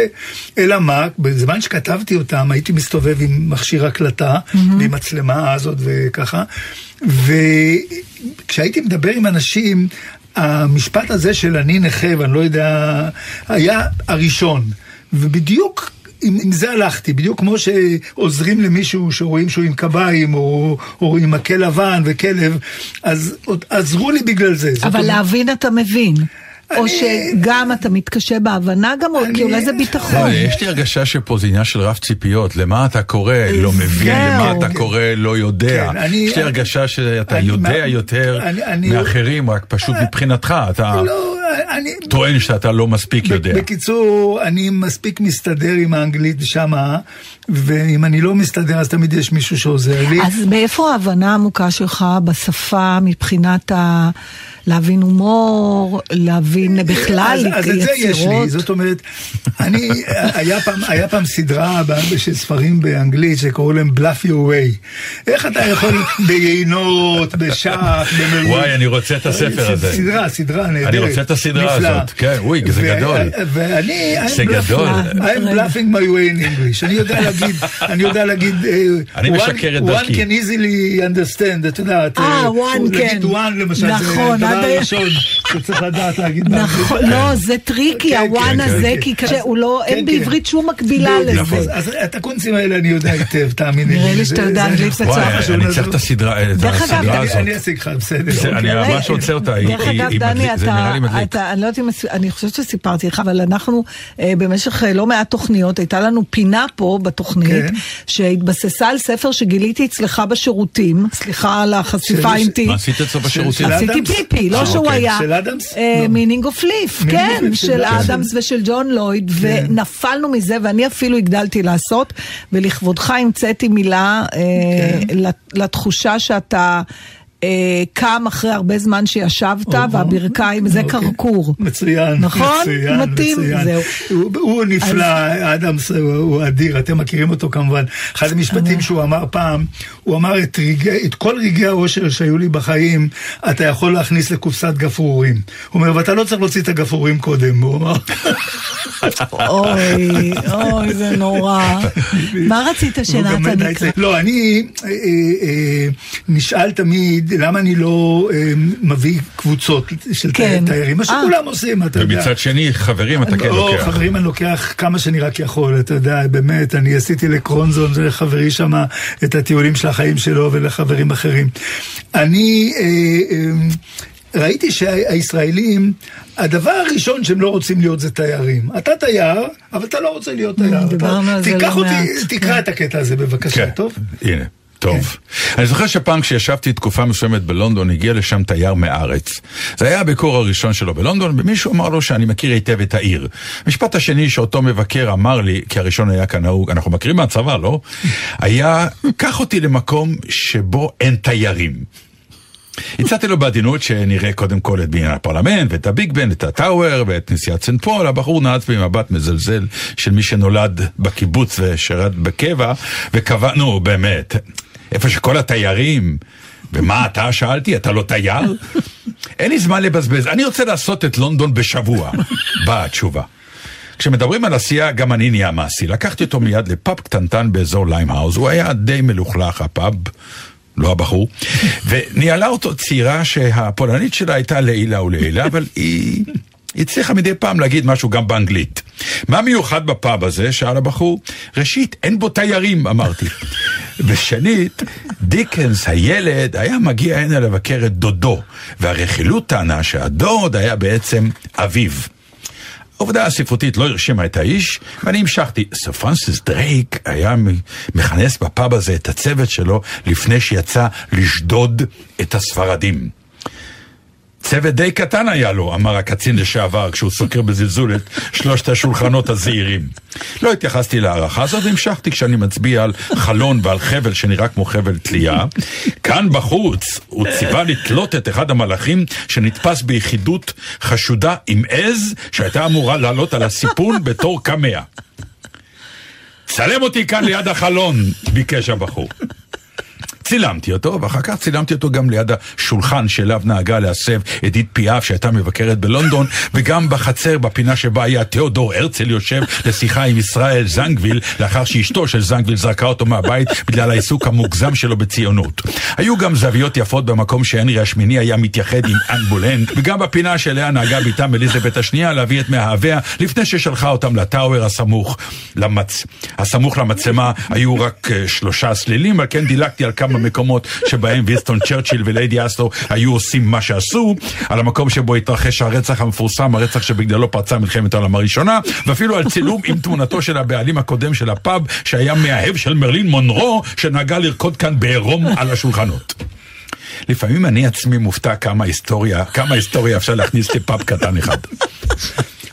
אלא מה, בזמן שכתבתי אותם, הייתי מסתובב עם מכשיר הקלטה, ועם מצלמה הזאת וככה, וכשהייתי מדבר עם אנשים, המשפט הזה של אני נכה ואני לא יודע, היה הראשון. ובדיוק עם, עם זה הלכתי, בדיוק כמו שעוזרים למישהו שרואים שהוא עם קביים או, או עם מקל לבן וכלב, אז עוד עזרו לי בגלל זה. אבל להבין אתה מבין. או אני- שגם אתה מתקשה בהבנה גם, או אני- כי אולי זה ביטחון. לא, יש לי הרגשה שפה זה עניין של רף ציפיות, למה אתה קורא, לא מבין, למה זהו. אתה קורא, לא יודע. כן, אני- יש לי הרגשה שאתה אני- יודע יותר אני- אני- מאחרים, רק פשוט מבחינתך, אתה לא, אני... טוען שאתה לא מספיק יודע. בקיצור, אני מספיק מסתדר עם האנגלית שמה, ואם אני לא מסתדר אז תמיד יש מישהו שעוזר לי. אז מאיפה ההבנה העמוקה שלך בשפה מבחינת ה... להבין הומור, להבין בכלל אז, אז את זה יש לי, יצירות? זאת אומרת, אני, היה פעם, היה פעם סדרה של ספרים באנגלית שקראו להם Bluff Your Way. איך אתה יכול ביינות, בשח, במרוץ. וואי, אני רוצה את הספר הזה. סדרה, סדרה נהדרת. אני רוצה את הסדרה. הזאת, כן, אוי, זה גדול. ואני... זה גדול. I'm bluffing my way in English. אני יודע להגיד, אני יודע להגיד... אה, אני one- משקר את דרכי. One can easily understand, את יודעת. אה, אה, one להגיד can. one למשל, נכון, זה הדבר היום. הראשון שצריך לדעת להגיד. נכון, לא, זה טריקי, כן, ה one כן, הזה, כן, כי כן. הוא לא, אין כן, כן. בעברית שום מקבילה. נכון. לזה. אז את הקונצים האלה אני יודע היטב, תאמיני לי. נראה לי שאתה יודע אנגלית בצורה וואי, פשוט אני צריך את הסדרה את דרך אגב, הסדרה אני- הזאת. אני אשיג לך, בסדר. אני אוקיי. ממש רוצה אותה, זה נראה לי אתה, מדליק. אתה, אני לא יודעת אם, אני חושבת שסיפרתי לך, אבל אנחנו אה, במשך אה, לא מעט תוכניות, הייתה לנו פינה פה בתוכנית, כן. שהתבססה על ספר שגיליתי אצלך בשירותים, סליחה על החשיפה של- האינטי. מה עשית אצלו בשירותים? של עשיתי אדמס? פיפי, לא אה, שהוא אוקיי. היה. של אדמס? אה, לא. מינינג אוף ליף, כן, של של אדמס ושל ג'ון לויד, ונפלנו מזה, ואני אפילו הגדלתי לעשות, ולכבודך המצאתי מילה אה, כן. לת- לתחושה שאתה... אה, קם אחרי הרבה זמן שישבת, והברכיים, זה אוקיי. קרקור. מצוין, נכון? מצוין, מתאים, מצוין. זהו. הוא, הוא נפלא, אדמס הוא, אדיר, אתם מכירים אותו כמובן. אחד המשפטים שהוא אמר פעם, הוא אמר את, רגעי, את כל רגעי האושר שהיו לי בחיים, אתה יכול להכניס לקופסת גפרורים. הוא אומר, ואתה לא צריך להוציא את הגפרורים קודם, הוא אמר. אוי, אוי, זה נורא. מה רצית שנתן? צעיר. לא, אני אה, אה, נשאל תמיד למה אני לא אה, מביא קבוצות של כן. תיירים, מה אה. שכולם עושים, אתה יודע. ומצד שני, חברים אתה כן לא, לוקח. חברים אני לוקח כמה שאני רק יכול, אתה יודע, באמת, אני עשיתי לקרונזון ולחברי שם את הטיולים של החיים שלו ולחברים אחרים. אני אה, אה, ראיתי שהישראלים, הדבר הראשון שהם לא רוצים להיות זה תיירים. אתה תייר, אבל אתה לא רוצה להיות תייר. דיברנו על זה לא תיקח אותי, מעט, תקרא כן. את הקטע הזה בבקשה, כן, טוב? הנה. טוב. אני זוכר שפעם כשישבתי תקופה מסוימת בלונדון, הגיע לשם תייר מארץ. זה היה הביקור הראשון שלו בלונדון, ומישהו אמר לו שאני מכיר היטב את העיר. המשפט השני שאותו מבקר אמר לי, כי הראשון היה כנהוג, אנחנו מכירים מהצבא, לא? היה, קח אותי למקום שבו אין תיירים. הצעתי לו בעדינות שנראה קודם כל את בניין הפרלמנט ואת הביג בן, את הטאוור ואת כנסיית סנט פול, הבחור נעץ במבט מזלזל של מי שנולד בקיבוץ ושירת בקבע, וקבענו באמת, איפה שכל התיירים, ומה אתה שאלתי, אתה לא תייר? אין לי זמן לבזבז, אני רוצה לעשות את לונדון בשבוע, באה התשובה. כשמדברים על עשייה, גם אני נהיה מעשי. לקחתי אותו מיד לפאב קטנטן באזור ליימהאוז, הוא היה די מלוכלך, הפאב. לא הבחור, וניהלה אותו צעירה שהפולנית שלה הייתה לעילא ולעילא, אבל היא הצליחה מדי פעם להגיד משהו גם באנגלית. מה מיוחד בפאב הזה? שאל הבחור. ראשית, אין בו תיירים, אמרתי. ושנית, דיקנס הילד היה מגיע הנה לבקר את דודו, והרכילות טענה שהדוד היה בעצם אביו. העובדה הספרותית לא הרשימה את האיש, ואני המשכתי. סר פרנסיס דרייק היה מכנס בפאב הזה את הצוות שלו לפני שיצא לשדוד את הספרדים. צוות די קטן היה לו, אמר הקצין לשעבר, כשהוא סוקר בזלזול את שלושת השולחנות הזעירים. לא התייחסתי להערכה הזאת והמשכתי כשאני מצביע על חלון ועל חבל שנראה כמו חבל תלייה. כאן בחוץ הוא ציווה לתלות את אחד המלאכים שנתפס ביחידות חשודה עם עז שהייתה אמורה לעלות על הסיפון בתור קמע. צלם אותי כאן ליד החלון, ביקש הבחור. צילמתי אותו, ואחר כך צילמתי אותו גם ליד השולחן שאליו נהגה להסב אדית פיאף שהייתה מבקרת בלונדון, וגם בחצר בפינה שבה היה תיאודור הרצל יושב לשיחה עם ישראל זנגוויל, לאחר שאשתו של זנגוויל זרקה אותו מהבית בגלל העיסוק המוגזם שלו בציונות. היו גם זוויות יפות במקום שהנרי השמיני היה מתייחד עם אן בולן, וגם בפינה שאליה נהגה בתם אליזבת השנייה להביא את מאהביה, לפני ששלחה אותם לטאוור הסמוך למצ... הסמוך למצלמה היו רק אה, שלושה סלילים, על כן דילגתי על כמה מקומות שבהם ויסטון צ'רצ'יל וליידי אסטרו היו עושים מה שעשו, על המקום שבו התרחש הרצח המפורסם, הרצח שבגללו פרצה מלחמת העולם הראשונה, ואפילו על צילום עם תמונתו של הבעלים הקודם של הפאב, שהיה מאהב של מרלין מונרו, שנהגה לרקוד כאן בעירום על השולחנות. לפעמים אני עצמי מופתע כמה היסטוריה, כמה היסטוריה אפשר להכניס לפאב קטן אחד.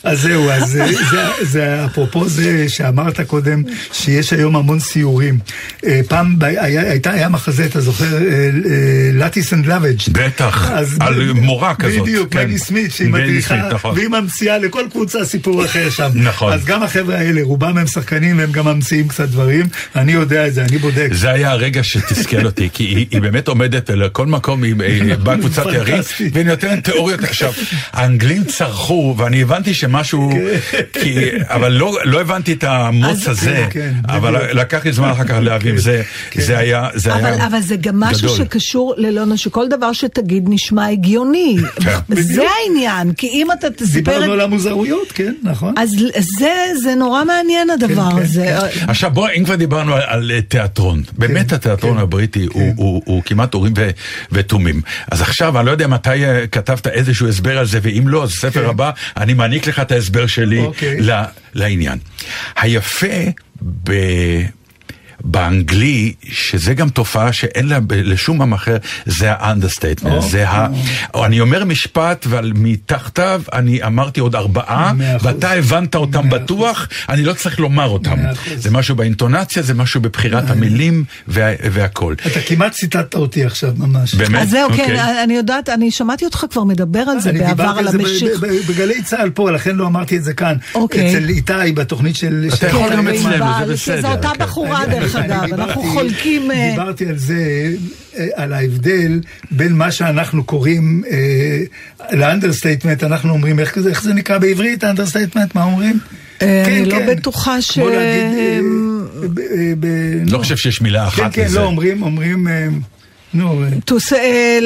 אז זהו, אז זה, זה, זה אפרופו זה שאמרת קודם, שיש היום המון סיורים. אה, פעם היה, הייתה, היה מחזה, אתה זוכר, Lettice and Lovage. בטח, אז על מורה כזאת. בדיוק, כן. מגי סמית, שהיא מדריכה, נכון. והיא ממציאה לכל קבוצה סיפור אחר שם. נכון. אז גם החבר'ה האלה, רובם הם שחקנים, והם גם ממציאים קצת דברים. אני יודע את זה, אני בודק. זה היה הרגע שתסכל אותי, כי היא, היא באמת עומדת לכל מקום, היא באה קבוצת פנטסטי. והיא נותנת תיאוריות. עכשיו, האנגלים צרחו, ואני הבנתי שמשהו, כי, אבל לא, לא הבנתי את המוץ הזה, כן, אבל בדיוק. לקח לי זמן אחר כך להבין, זה, זה היה, זה אבל, היה אבל זה גם משהו גדול. שקשור ללונה, שכל דבר שתגיד נשמע הגיוני. זה. העניין, כי אם אתה תספר... דיברנו על המוזרויות, כן, נכון. אז זה, זה נורא מעניין הדבר כן, הזה. עכשיו בוא, אם כבר דיברנו על, על תיאטרון, באמת כן, התיאטרון כן, הבריטי הוא, כן. הוא, הוא כמעט אורים ותומים. אז עכשיו, אני לא יודע מתי אה, כתבת איזשהו הסבר על זה, ואם לא, אז ספר כן. הבא, אני מעניק לך את ההסבר שלי אוקיי. ל- לעניין. היפה ב... באנגלי, שזה גם תופעה שאין לה לשום עם אחר, זה ה understatement, או, זה ה... או אני אומר משפט, אבל מתחתיו אני אמרתי עוד ארבעה. ואתה הבנת אותם בטוח, אני לא צריך לומר אותם. זה משהו באינטונציה, זה משהו בבחירת המילים וה- והכל. אתה כמעט ציטטת אותי עכשיו, ממש. באמת? אז זהו, אוקיי. כן, אני יודעת, אני שמעתי אותך כבר מדבר על זה אני בעבר, דיברתי על על זה ב- המשיך. ב- ב- בגלי צה"ל פה, לכן לא אמרתי את זה כאן. אוקיי. אצל איתי, בתוכנית של... אתה יכול גם אצלנו, זה בסדר, זו אותה כן. בחורה אני- דרך אני אגב, אנחנו חולקים... אה, דיברתי על זה, אה, על ההבדל בין מה שאנחנו קוראים אה, ל understatement, אנחנו אומרים, איך זה- איך זה נקרא בעברית, ה understatement, מה אומרים? כן, אני לא כן. בטוחה ש... לא חושב שיש מילה כן, אחת כן, לזה. לא, אומרים, אומרים, נו, אה, to say, אה,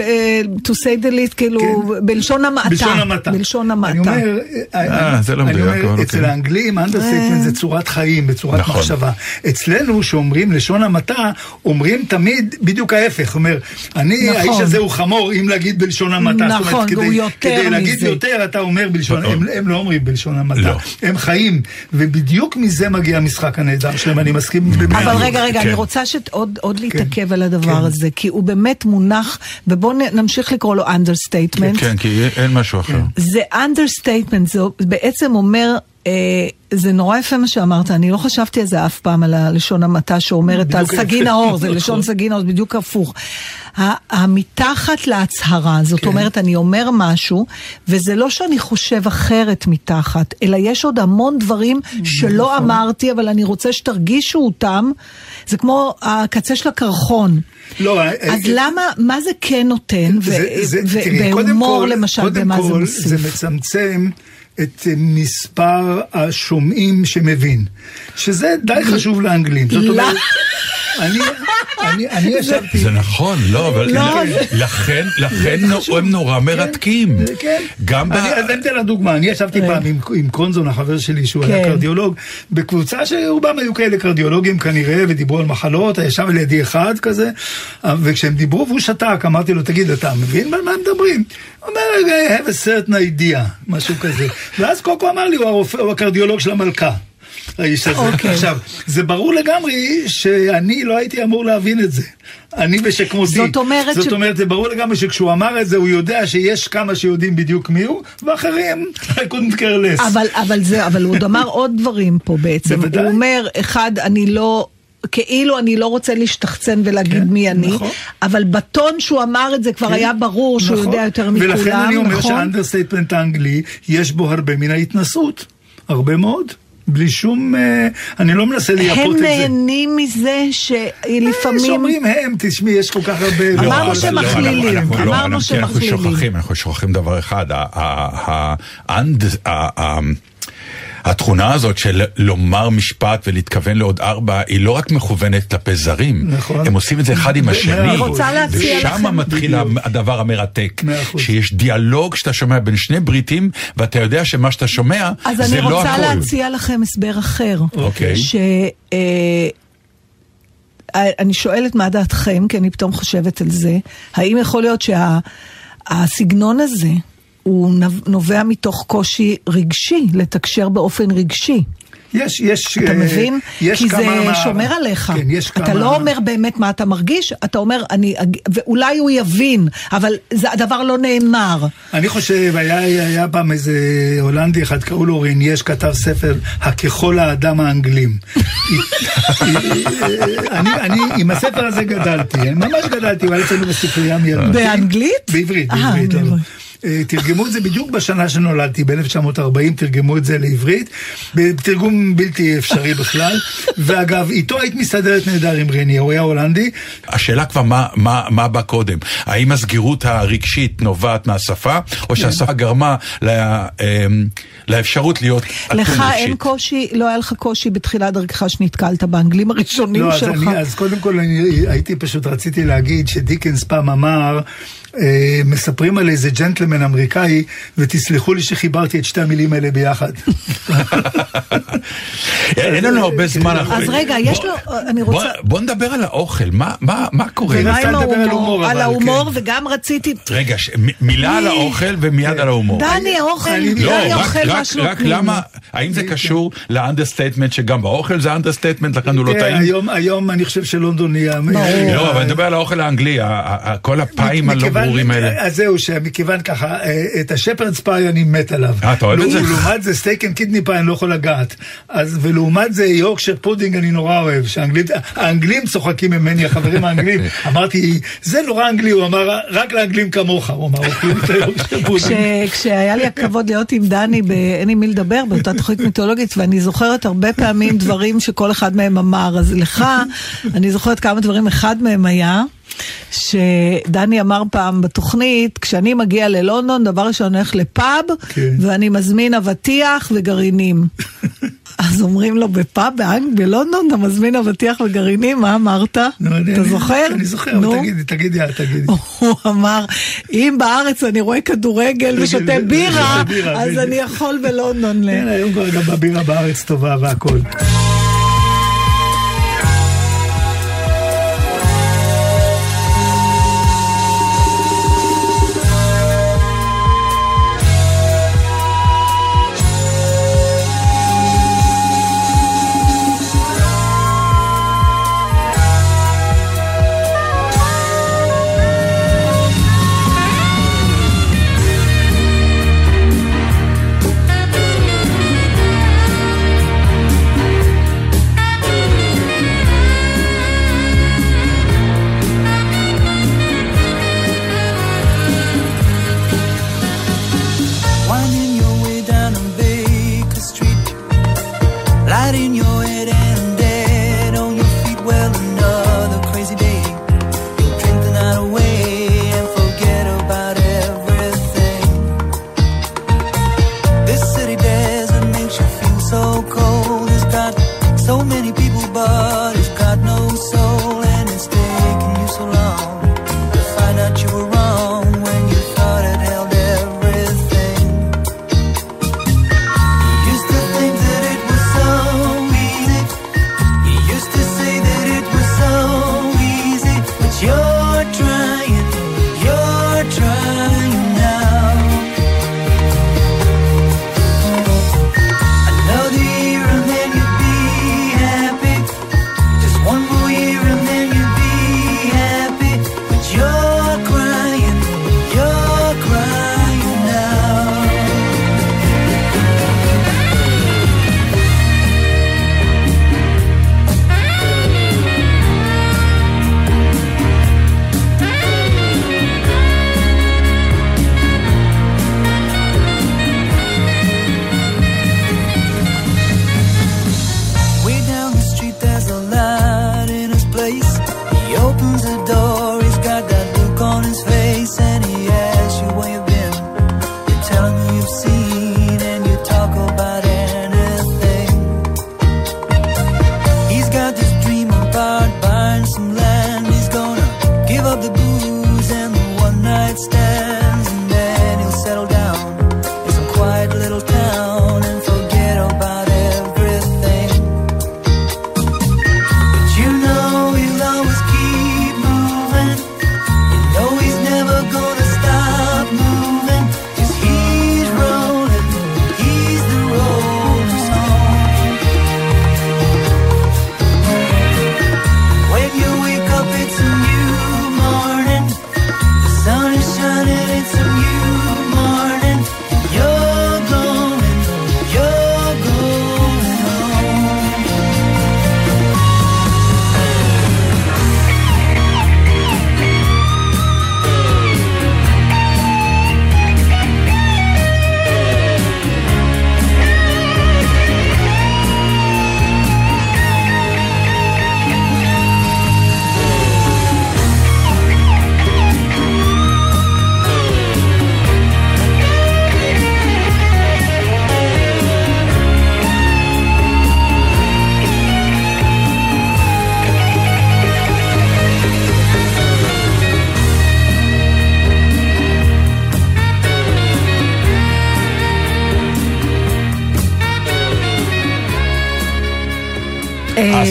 אה, least, כאילו, כן. בלשון המעטה. בלשון המעטה. בלשון המעטה. אני אומר, אה, זה לא אני מדויק, אומר, אבל אצל אוקיי. האנגלים understatement זה צורת חיים, בצורת נכון. מחשבה. אצלנו, שאומרים לשון המעטה, אומרים תמיד בדיוק ההפך. אומר, אני, נכון. האיש הזה הוא חמור, אם להגיד בלשון המעטה. נכון, כדי- והוא יותר כדי להגיד מזה. יותר, אתה אומר בלשון, נכון. הם- הם לא אומרים בלשון המעטה. לא. הם חיים, ובדיוק מזה מגיע המשחק הנהדר שלהם, אני מסכים אבל. רגע, רגע, כן. אני רוצה שעוד עוד להתעכב על הדבר כן. הזה, כי הוא באמת מונח, ובואו נמשיך לקרוא לו understatement. כן, כי אין משהו אחר. זה understatement, זה בעצם אומר, אה, זה נורא יפה מה שאמרת, אני לא חשבתי על זה אף פעם, על הלשון המעטה שאומרת על סגי. נאור, זה נכון. לשון סגי נאור, זה בדיוק הפוך. המתחת להצהרה, זאת כן. אומרת, אני אומר משהו, וזה לא שאני חושב אחרת מתחת, אלא יש עוד המון דברים שלא נכון. אמרתי, אבל אני רוצה שתרגישו אותם. זה כמו הקצה של הקרחון. לא, אז אה, למה, מה זה כן נותן, קודם ובהומור כל- למשל, קודם במה זה כל, מוסיף? זה מצמצם את אה, מספר השומעים שמבין, שזה די חשוב לאנגלים. זאת לא. אומרת, אני... אני אני ישבתי... זה נכון, לא, אבל לא. לכן, לכן הם נורא מרתקים. כן. גם ב... אני אז אני אתן לך דוגמה, אני ישבתי פעם עם, קרונזון, החבר שלי, שהוא היה כן. קרדיולוג, בקבוצה שרובם היו כאלה קרדיולוגים כנראה, ודיברו על מחלות, ישב לידי אחד כזה, וכשהם דיברו והוא שתק, אמרתי לו, תגיד, אתה מבין על מה הם מדברים? הוא אומר, I have a certain idea, משהו כזה. ואז קוקו אמר לי, הוא הקרדיולוג של המלכה. האיש הזה. אוקיי. עכשיו, זה ברור לגמרי שאני לא הייתי אמור להבין את זה. אני ושכמותי. זאת אומרת זאת ש- אומרת, זה ברור לגמרי שכשהוא אמר את זה, הוא יודע שיש כמה שיודעים בדיוק מי הוא, ואחרים, I couldn't care less. אבל, אבל זה, אבל הוא עוד אמר עוד דברים פה בעצם. בוודאי. הוא אומר, אחד, אני לא... כאילו אני לא רוצה להשתחצן ולהגיד כן, מי אני, נכון. אבל בטון שהוא אמר את זה כבר כן, היה ברור שהוא נכון. יודע יותר מכולם, ולכן אני אומר נכון? שה understatement האנגלי, יש בו הרבה מן ההתנשאות. הרבה מאוד. בלי שום... אה, אני לא מנסה הם לייפות את זה. נהנים מזה שלפעמים... שאומרים הם, תשמעי, יש כל כך הרבה... לא, אמרנו שהם לא, אנחנו לא, אמרנו אנחנו- מכלילים. שוכחים, אנחנו שוכחים דבר אחד, ה- ה- האנד- ה- ה- התכונה הזאת של לומר משפט ולהתכוון לעוד ארבע, היא לא רק מכוונת כלפי זרים, נכון. הם עושים את זה אחד עם השני. אני רוצה ושם מתחיל בדיוק. הדבר המרתק. שיש דיאלוג שאתה שומע בין שני בריטים, ואתה יודע שמה שאתה שומע אז זה אני לא רוצה הכל. להציע לכם הסבר אחר. אוקיי. ש... אה, אני שואלת מה דעתכם, כי אני פתאום חושבת על זה. האם יכול להיות שהסגנון הזה הוא נובע מתוך קושי רגשי, לתקשר באופן רגשי? יש, יש... אתה אה, מבין? יש כי זה כמה מה- שומר עליך. כן, יש כמה... אתה לא אומר באמת מה אתה מרגיש, אתה אומר, אני, ואולי הוא יבין, אבל זה, הדבר לא נאמר. אני חושב, היה, היה פעם איזה הולנדי אחד, קראו לו רניאש, כתב ספר, הככל האדם האנגלים. אני, אני עם הספר הזה גדלתי, אני ממש גדלתי, הוא היה אצלנו בספרייה מילדותי. באנגלית? בעברית, אה, בעברית. אה, תרגמו את זה בדיוק בשנה שנולדתי, ב-1940 תרגמו את זה לעברית, בתרגום בלתי אפשרי בכלל, ואגב, איתו היית מסתדרת נהדר עם רני, הוא היה הולנדי, השאלה כבר מה, מה, מה בא קודם, האם הסגירות הרגשית נובעת מהשפה, או שהשפה גרמה לה, אמ, לאפשרות להיות אטום לך אין רגשית. קושי, לא היה לך קושי בתחילת דרכך שנתקלת באנגלים הראשונים לא, אז, שלך? אני, אז קודם כל אני הייתי פשוט, רציתי להגיד שדיקנס פעם אמר, אה, מספרים על איזה ג'נטלמן אמריקאי, ותסלחו לי שחיברתי את שתי המילים האלה ביחד. אין לנו הרבה זמן. אנחנו- אז רגע, יש לו, אני רוצה... בוא נדבר על האוכל, מה, מה, מה קורה? על ההומור? הומור, על אבל, ההומור, כן. וגם רציתי... רגע, מילה על האוכל ומיד על ההומור. דני לא, דני רק, אוכל מה רק. למה, האם זה קשור ל understatement שגם באוכל זה understatement, לכן הוא לא כן, טעים? היום, אני חושב שלונדון נהיה... לא, אבל אני מדבר על האוכל האנגלי, כל הפאים הלא מכיוון- ברורים האלה. אז זהו, שמכיוון ככה, אה, את ה shepherd's pie אני מת עליו. אה, אתה אוהב את זה? לעומת זה steak and kidney pie אני לא יכול לגעת. אז ולעומת זה Yorkshire pudding אני נורא אוהב. שהאנגלית- האנגלים צוחקים ממני, החברים האנגלים. אמרתי, זה נורא אנגלי, הוא אמר, רק לאנגלים כמוך, הוא אמר, אוכלים את ה Yorkshire pudding. כש- כשהיה לי הכבוד להיות עם דני ב"אין עם מי לדבר" באותה תוכנית מיתולוגית, ואני זוכרת הרבה פעמים דברים שכל אחד מהם אמר. אז לך, אני זוכרת כמה דברים, אחד מהם היה... שדני אמר פעם בתוכנית, כשאני מגיע ללונדון, דבר ראשון הולך לפאב, כן. ואני מזמין אבטיח וגרעינים. אז אומרים לו, בפאב באנג- בלונדון אתה מזמין אבטיח וגרעינים, מה אמרת? נו, אני- אתה אני- זוכר? אני זוכר, נו. אבל תגידי, תגידי, את, תגידי. הוא אמר, אם בארץ אני רואה כדורגל ושותה בירה, אז. אני יכול בלונדון. ל- כן, היום כבר גם הבירה בארץ טובה והכל.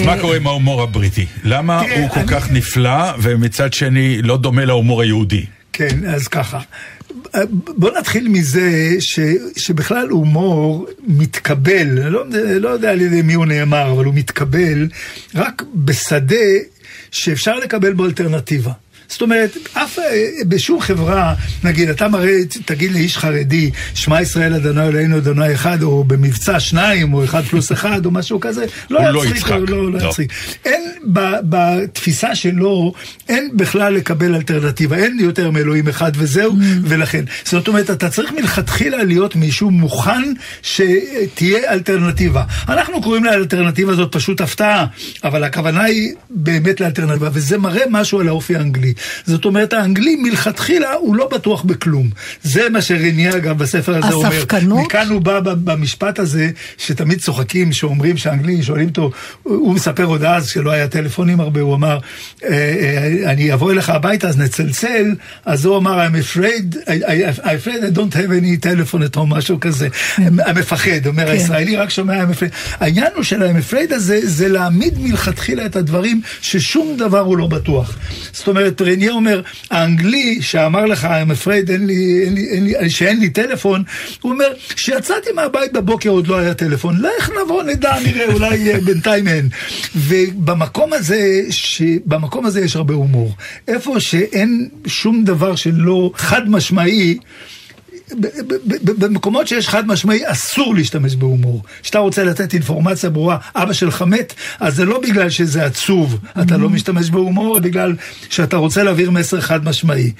מה קורה עם ההומור הבריטי? למה הוא כל כך נפלא, ומצד שני לא דומה להומור היהודי? כן, אז ככה. בוא נתחיל מזה ש, שבכלל הומור מתקבל, לא, לא יודע על ידי מי הוא נאמר, אבל הוא מתקבל רק בשדה שאפשר לקבל בו אלטרנטיבה. זאת אומרת, אף, בשום חברה, נגיד, אתה מראה, תגיד לאיש חרדי, שמע ישראל אדוני אלוהינו אדוני אחד, או במבצע שניים, או אחד פלוס אחד, או משהו כזה, לא הוא לא יצחיק. לא, לא לא. יצחיק. אין, ב- בתפיסה שלו, אין בכלל לקבל אלטרנטיבה, אין יותר מאלוהים אחד וזהו, ולכן. זאת אומרת, אתה צריך מלכתחילה להיות מישהו מוכן שתהיה אלטרנטיבה. אנחנו קוראים לאלטרנטיבה הזאת פשוט הפתעה, אבל הכוונה היא באמת לאלטרנטיבה, וזה מראה משהו על האופי האנגלי. זאת אומרת, האנגלי מלכתחילה הוא לא בטוח בכלום. זה מה שרניה גם בספר הזה אומר. הספקנות? מכאן הוא בא במשפט הזה, שתמיד צוחקים, שאומרים שהאנגלים שואלים אותו, הוא מספר עוד אז, שלא היה טלפונים הרבה, הוא אמר, "אה, אה, אני אבוא אליך הביתה, אז נצלצל, אז הוא אמר, I'm afraid, I, I, I'm afraid I don't have any telephone at home, משהו כזה. המפחד, אומר הישראלי, רק שומע I'm afraid. העניין הוא של ה-I'm afraid הזה, זה להעמיד מלכתחילה את הדברים ששום דבר הוא לא בטוח. זאת אומרת, רניה אומר, האנגלי שאמר לך, I'm afraid, אין לי, אין לי, אין לי, שאין לי טלפון, הוא אומר, כשיצאתי מהבית בבוקר עוד לא היה טלפון, לך נבוא, נדע, נראה, אולי אה, בינתיים אין. ובמקום הזה, ש... במקום הזה יש הרבה הומור. איפה שאין שום דבר שלא חד משמעי, במקומות שיש חד משמעי אסור להשתמש בהומור. כשאתה רוצה לתת אינפורמציה ברורה, אבא שלך מת, אז זה לא בגלל שזה עצוב, אתה לא משתמש בהומור, זה בגלל שאתה רוצה להעביר מסר חד משמעי.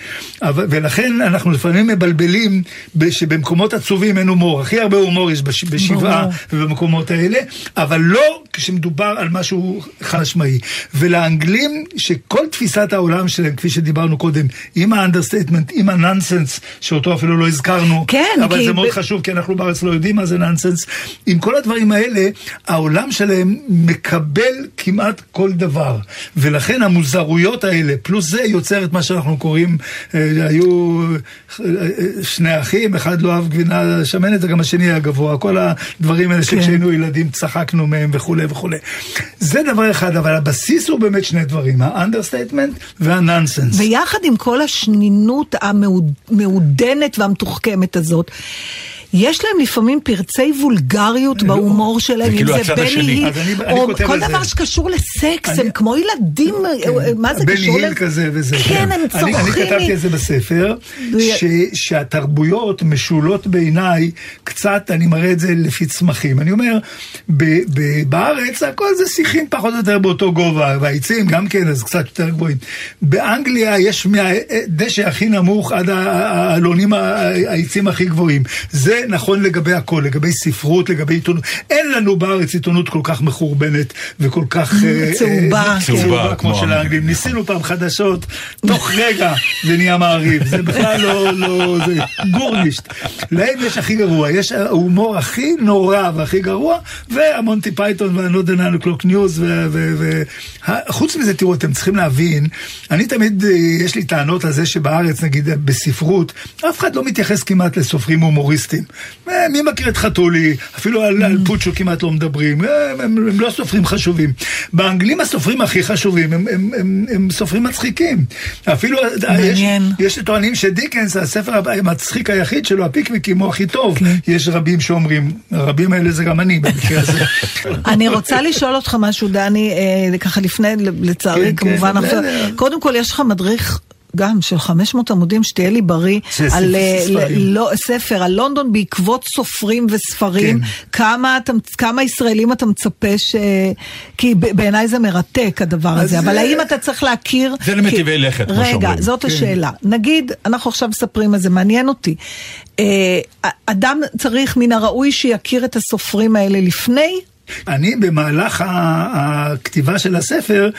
ולכן אנחנו לפעמים מבלבלים שבמקומות עצובים אין הומור. הכי הרבה הומור יש בש, בשבעה. ובמקומות האלה, אבל לא כשמדובר על משהו חד משמעי. ולאנגלים, שכל תפיסת העולם שלהם, כפי שדיברנו קודם, עם ה understatement, עם הנונסנס, שאותו אפילו לא הזכרנו, כן, אבל כי זה מאוד ב- חשוב, כי אנחנו בארץ לא יודעים מה זה נונסנס. עם כל הדברים האלה, העולם שלהם מקבל כמעט כל דבר. ולכן המוזרויות האלה, פלוס זה, יוצר את מה שאנחנו קוראים, אה, היו אה, אה, שני אחים, אחד לא אהב גבינה שמנת, וגם השני היה גבוה. כל הדברים האלה כן. שכשהיינו ילדים צחקנו מהם וכולי וכולי. זה דבר אחד, אבל הבסיס הוא באמת שני דברים, ה understatement והנונסנס. ויחד עם כל השנינות המעודנת והמתוחכמת הזאת, יש להם לפעמים פרצי וולגריות בהומור שלהם, זה כאילו אם זה. בני היל, או כל. דבר שקשור לסקס, הם כמו ילדים, מה זה קשור? היל להם? כזה וזה. כן, הם אני, אני צורכים. כתבתי את זה בספר, שהתרבויות משולות בעיניי, קצת, אני מראה את זה לפי צמחים. אני אומר, ב, ב, בארץ הכל זה שיחים פחות או יותר באותו גובה, והעצים גם כן, אז קצת יותר גבוהים. באנגליה יש מהדשא הכי נמוך עד העלונים, העצים הכי גבוהים. זה זה נכון לגבי הכל, לגבי ספרות, לגבי עיתונות. אין לנו בארץ עיתונות כל כך מחורבנת וכל כך... אה, צהובה, אה, כן. צהובה כמו כמו של האנגלים. ניסינו פעם חדשות, תוך רגע זה נהיה מעריב. זה בכלל לא, לא, זה גורנישט. להם יש הכי גרוע, יש ההומור הכי נורא והכי גרוע, והמונטי פייתון וה Not the Nine O'Clock News, וחוץ מזה, תראו, אתם צריכים להבין, אני תמיד, אה, יש לי טענות על זה שבארץ, נגיד בספרות, אף אחד לא מתייחס כמעט לסופרים הומוריסטים. אה, מי מכיר את חתולי? אפילו על, על פוצ'ו כמעט לא מדברים, אה, הם, הם, הם לא סופרים חשובים. באנגלים הסופרים הכי חשובים הם, הם, הם, הם סופרים מצחיקים. אפילו אה, יש. יש שטוענים שדיקנס, הספר המצחיק היחיד שלו, הפיקניקים, הוא הכי טוב. כן. יש רבים שאומרים, רבים האלה זה גם אני במקרה הזה. אני רוצה לשאול אותך משהו, דני, ככה לפני, לצערי, כן, כמובן, כן, עכשיו, בסדר. קודם כל יש לך מדריך. גם של 500 עמודים, שתהיה לי בריא, על אה, לא, ספר, על לונדון בעקבות סופרים וספרים, כן. כמה, אתה, כמה ישראלים אתה מצפה ש... כי בעיניי זה מרתק הדבר הזה, אבל האם אתה צריך להכיר... זה למטיבי כי- לכת, כמו רגע, שאומרים. זאת כן. השאלה. נגיד, אנחנו עכשיו מספרים על זה, מעניין אותי. אה, אדם צריך מן הראוי שיכיר את הסופרים האלה לפני אני במהלך הכתיבה של הספר,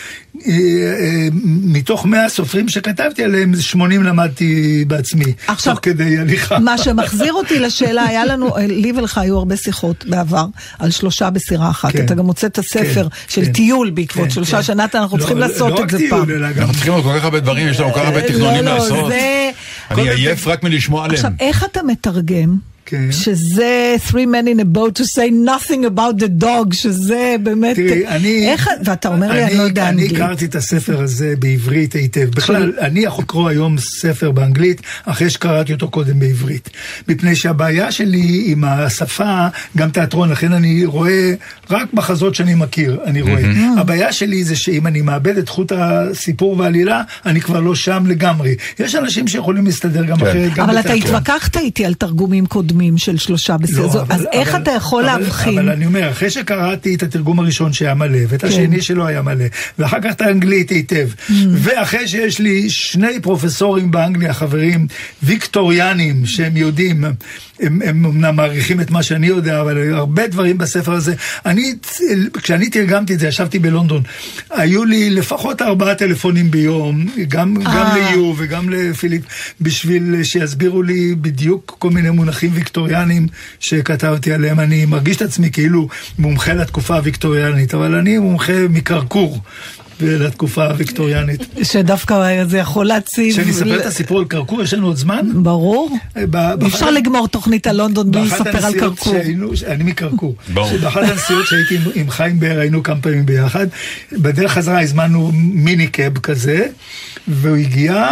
אה, אה, מתוך 100 סופרים שכתבתי עליהם, 80 למדתי בעצמי, עכשיו, תוך כדי הליכה. מה שמחזיר אותי לשאלה, היה לנו, לי ולך היו הרבה שיחות בעבר על שלושה בסירה אחת. כן. אתה גם הוצאת ספר כן, של כן. טיול בעקבות כן, שלושה כן. שנה, אנחנו לא- צריכים לא- לעשות לא את זה פעם. טיול, אלא גם... אנחנו צריכים עוד כל כך הרבה דברים, יש לנו כל כך הרבה תכנונים לא, לא, לעשות. זה... אני עייף רק מלשמוע עליהם. עכשיו, איך אתה מתרגם? כן. שזה three men in a boat to say nothing about the dog, שזה באמת... תראי, אני... איך, ואתה אומר לי, אני לא יודע אני אנגלית. הכרתי את הספר הזה בעברית היטב. בכלל, אני יכול לקרוא היום ספר באנגלית, אחרי שקראתי אותו קודם בעברית. מפני שהבעיה שלי עם השפה, גם תיאטרון, לכן אני רואה רק מחזות שאני מכיר, אני רואה. הבעיה שלי זה שאם אני מאבד את חוט הסיפור והעלילה, אני כבר לא שם לגמרי. יש אנשים שיכולים להסתדר גם כן. אחרת, גם אבל אתה בתיאטרון. התווכחת איתי על תרגומים קודמים של שלושה בסדר. לא, זו- אבל- אז איך אבל- אתה יכול אבל- להבחין? אבל אני אומר, אחרי שקראתי את התרגום הראשון שהיה מלא, ואת כן. השני שלא היה מלא, ואחר כך את האנגלית היטב, Mm. ואחרי שיש לי שני פרופסורים באנגליה, חברים ויקטוריאנים, שהם יודעים, הם, הם אמנם מעריכים את מה שאני יודע, אבל הרבה דברים בספר הזה. אני, כשאני תרגמתי את זה, ישבתי בלונדון, היו לי לפחות ארבעה טלפונים ביום, גם, גם אה. ליו וגם לפיליפ, בשביל שיסבירו לי בדיוק כל מיני מונחים ויקטוריאנים שכתבתי עליהם. אני מרגיש את עצמי כאילו מומחה לתקופה הוויקטוריאנית, אבל אני מומחה מקרקור. לתקופה הוויקטוריאנית. שדווקא זה יכול להציב... כשאני אספר את הסיפור על קרקור, יש לנו עוד זמן? ברור. ב- באחת- אי אפשר לגמור תוכנית על לונדון בלי לספר על קרקור. שהיינו, אני מקרקור. ברור. באחת הנסיעות שהייתי עם- עם חיים באר, היינו כמה פעמים ביחד. בדרך חזרה הזמנו מיני קאב כזה, והוא הגיע,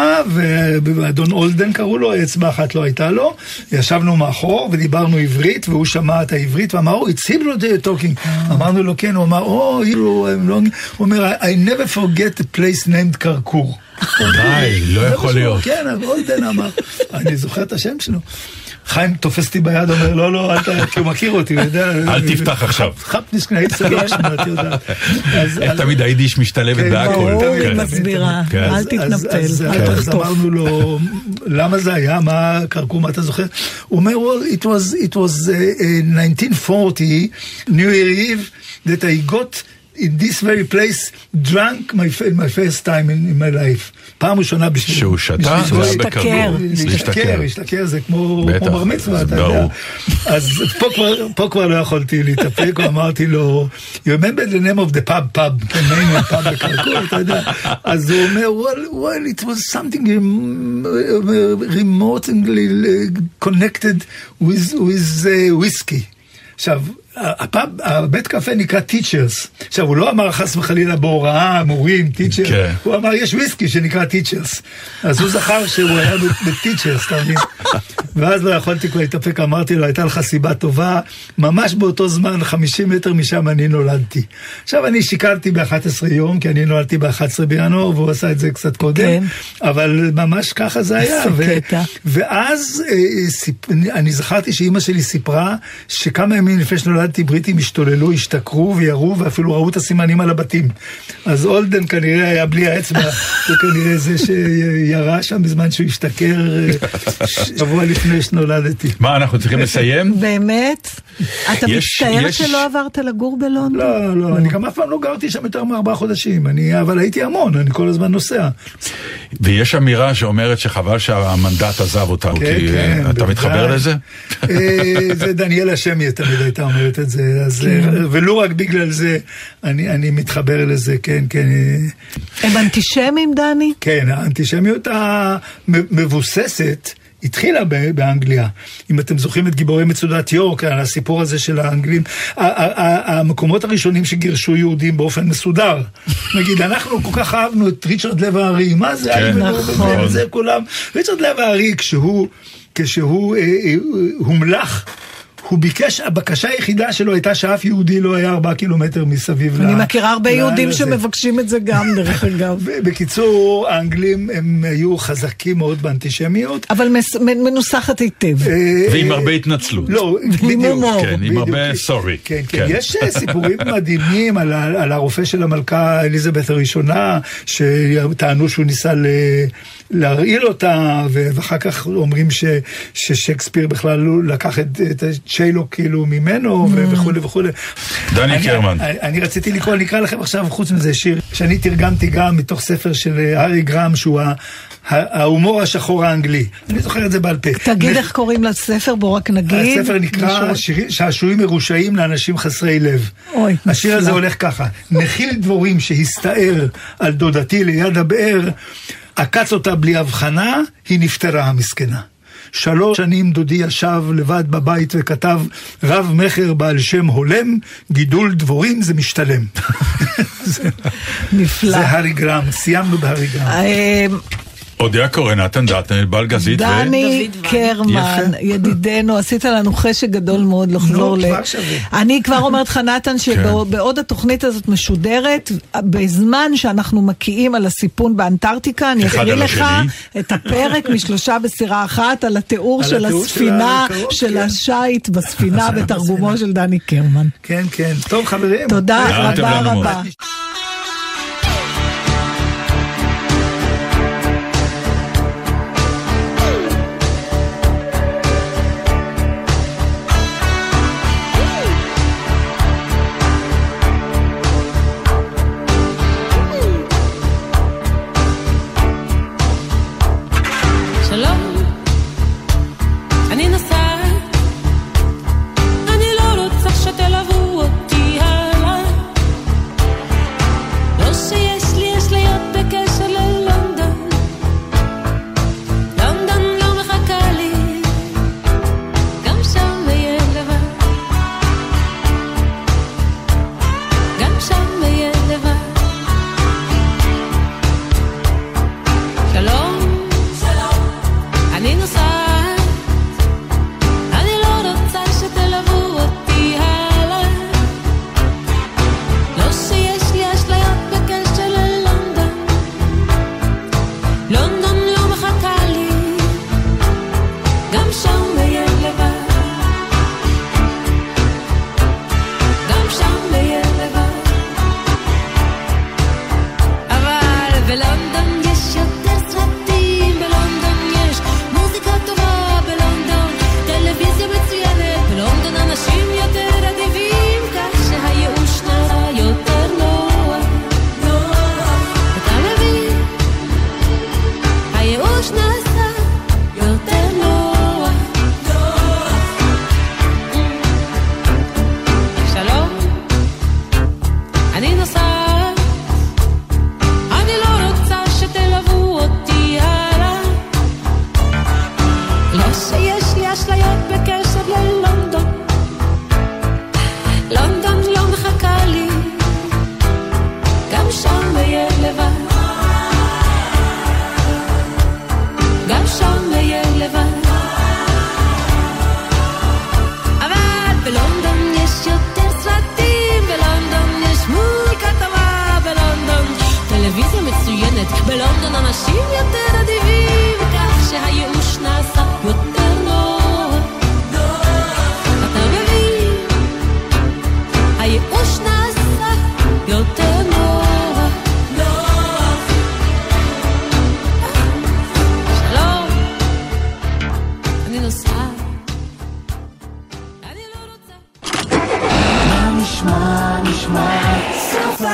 ואדון אולדן קראו לו, אצבע אחת לא הייתה לו. ישבנו מאחור ודיברנו עברית, והוא שמע את העברית ואמר, או, it's Hebrew talking. אמרנו לו, כן, הוא אמר, או, Hebrew, I'm long-" הוא אומר, I never forget a place named כרכור. די, לא יכול להיות. כן, אבל אולדן אמר, אני זוכר את השם שלו. חיים תופס אותי ביד, אומר, לא, לא, אל ת... כי הוא מכיר אותי, הוא יודע. אל תפתח עכשיו. כאפ נישט קיין לאקשן, את יודעת. איך אז- תמיד היידיש משתלבת כן, בהכל. ברור, כן. היא תמיד, מסבירה. תמיד. אל תתנפל, אז- אל אז- אז תחטוף. אמרנו לו, למה זה היה? מה קרקור, מה אתה זוכר? הוא אומר, well, it was, it was uh, uh, 1940, New Year Eve, that I got in this very place drunk my, my first time in, in my life. פעם ראשונה בשביל... שהוא שתה, זה היה. בכדור. להשתכר, להשתכר זה כמו בר מצווה, אתה. יודע. אז פה כבר- לא יכולתי להתאפק, אמרתי לו, you remember the name of the pub, pub, כן, name of pub בקרקור, אתה יודע. אז הוא אומר, well, well, it was something rem- remotely connected with, with uh, whiskey. עכשיו, הפאב, הבית קפה נקרא Teacher's. עכשיו, הוא לא אמר חס וחלילה בהוראה, מורים, teacher, כן. הוא אמר, יש וויסקי שנקרא Teacher's. אז הוא זכר שהוא היה ב Teacher's, אתה מבין? ואז לא יכולתי כבר להתאפק, אמרתי לו, הייתה לך סיבה טובה, ממש באותו זמן, 50 מטר משם אני נולדתי. עכשיו, אני שיקרתי ב-11 יום, כי אני נולדתי ב-11 בינואר, והוא עשה את זה קצת קודם, כן. אבל ממש ככה זה היה. ו- קטע. ואז אה, סיפ... אני זכרתי שאימא שלי סיפרה שכמה ימים לפני שנולדתי נולדתי בריטים השתוללו, השתכרו וירו ואפילו ראו את הסימנים על הבתים. אז אולדן כנראה היה בלי האצבע, הוא כנראה זה שירה שם בזמן שהוא השתכר אה, שבוע לפני שנולדתי. מה, אנחנו צריכים לסיים? באמת? אתה מצטער שלא עברת לגור בלונדון? לא, לא, אני גם אף פעם לא גרתי שם יותר מארבעה חודשים, אני, אבל הייתי המון, אני כל הזמן נוסע. ויש אמירה שאומרת שחבל שהמנדט עזב אותנו, כן, כי כן, אה, אתה בוודאי. מתחבר לזה? אה, זה דניאלה שמי תמיד הייתה אומרת את זה, אז, כן. אה, ולו רק בגלל זה אני, אני מתחבר לזה, כן, כן. הם אנטישמים, דני? כן, האנטישמיות המבוססת התחילה ב- באנגליה. אם אתם זוכרים את גיבורי מצודת יורק, על הסיפור הזה של האנגלים, המקומות הראשונים שגירשו יהודים באופן מסודר. נגיד, אנחנו כל כך אהבנו את ריצ'רד לב הארי, מה זה? כן, נכון. זה כולם. ריצ'רד לב הארי, כשהוא, כשהוא אה, אה, הומלך, הוא ביקש, הבקשה היחידה שלו הייתה שאף יהודי לא היה ארבעה קילומטר מסביב אני ל- מכירה הרבה יהודים הזה. שמבקשים את זה גם, דרך אגב. בקיצור, האנגלים הם היו חזקים מאוד באנטישמיות. אבל מס- מנוסחת היטב. אה, ועם הרבה התנצלות. לא, בדיוק. הומור. כן, עם. הרבה sorry. כן, כן. יש אה, סיפורים מדהימים על, על הרופא של המלכה אליזבת הראשונה, שטענו שהוא ניסה ל... להרעיל אותה, ואחר כך אומרים ש, ששייקספיר בכלל לא לקח את, את צ'יילו כאילו ממנו, ו- וכולי וכולי. דני אני- קרמן. אני, אני רציתי לקרוא, אני אקרא לכם עכשיו, חוץ מזה, שיר שאני תרגמתי גם מתוך ספר של אה, הארי גרם, שהוא ההומור השחור האנגלי. אני זוכר את זה בעל פה. תגיד איך קוראים לספר, בוא רק נגיד. הספר נקרא שעשועים מרושעים לאנשים חסרי לב. אוי, השיר הזה נפלא. הולך ככה: נחיל דבורים שהסתער על דודתי ליד הבאר, עקץ אותה בלי הבחנה, היא נפטרה המסכנה. שלוש שנים דודי ישב לבד בבית וכתב רב מכר בעל שם הולם, גידול דבורים זה משתלם. נפלא. זה הארי גרם, סיימנו בהארי גרם. אודיה קורן, נתן דטנר, בלגזית ו... דני. קרמן, ידידנו, עשית לנו חשק גדול מאוד לחזור ל... אני כבר אומרת לך, נתן, שבעוד התוכנית הזאת משודרת, בזמן שאנחנו מקיאים על הסיפון באנטארקטיקה, אני אקריא לך. את הפרק משלושה בסירה אחת על התיאור של הספינה, של כן. השיט בספינה בתרגומו של דני קרמן. כן, כן. טוב, חברים. תודה רבה. רבה.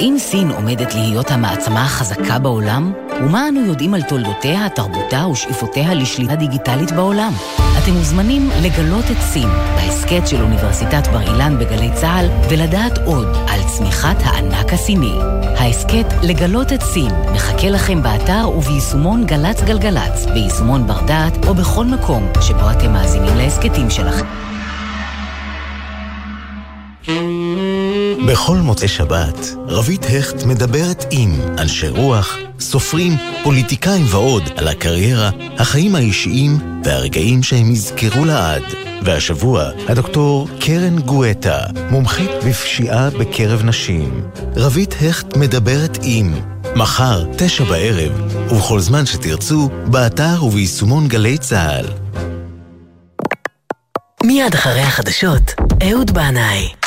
האם סין עומדת להיות המעצמה החזקה בעולם? ומה אנו יודעים על תולדותיה, תרבותה ושאיפותיה לשליטה דיגיטלית בעולם? אתם מוזמנים לגלות את סין בהסכת של אוניברסיטת בר אילן בגלי צה"ל ולדעת עוד על צמיחת הענק הסיני. ההסכת לגלות את סין מחכה לכם באתר וביישומון גל"צ גלגלצ, ביישומון בר דעת או בכל מקום שבו אתם מאזינים להסכתים שלכם. בכל מוצאי שבת, רבית הכט מדברת עם אנשי רוח, סופרים, פוליטיקאים ועוד על הקריירה, החיים האישיים והרגעים שהם יזכרו לעד. והשבוע, הדוקטור קרן גואטה, מומחית בפשיעה בקרב נשים. רבית הכט מדברת עם מחר, תשע בערב, ובכל זמן שתרצו, באתר וביישומון גלי צה"ל. מיד אחרי החדשות, אהוד בנאי.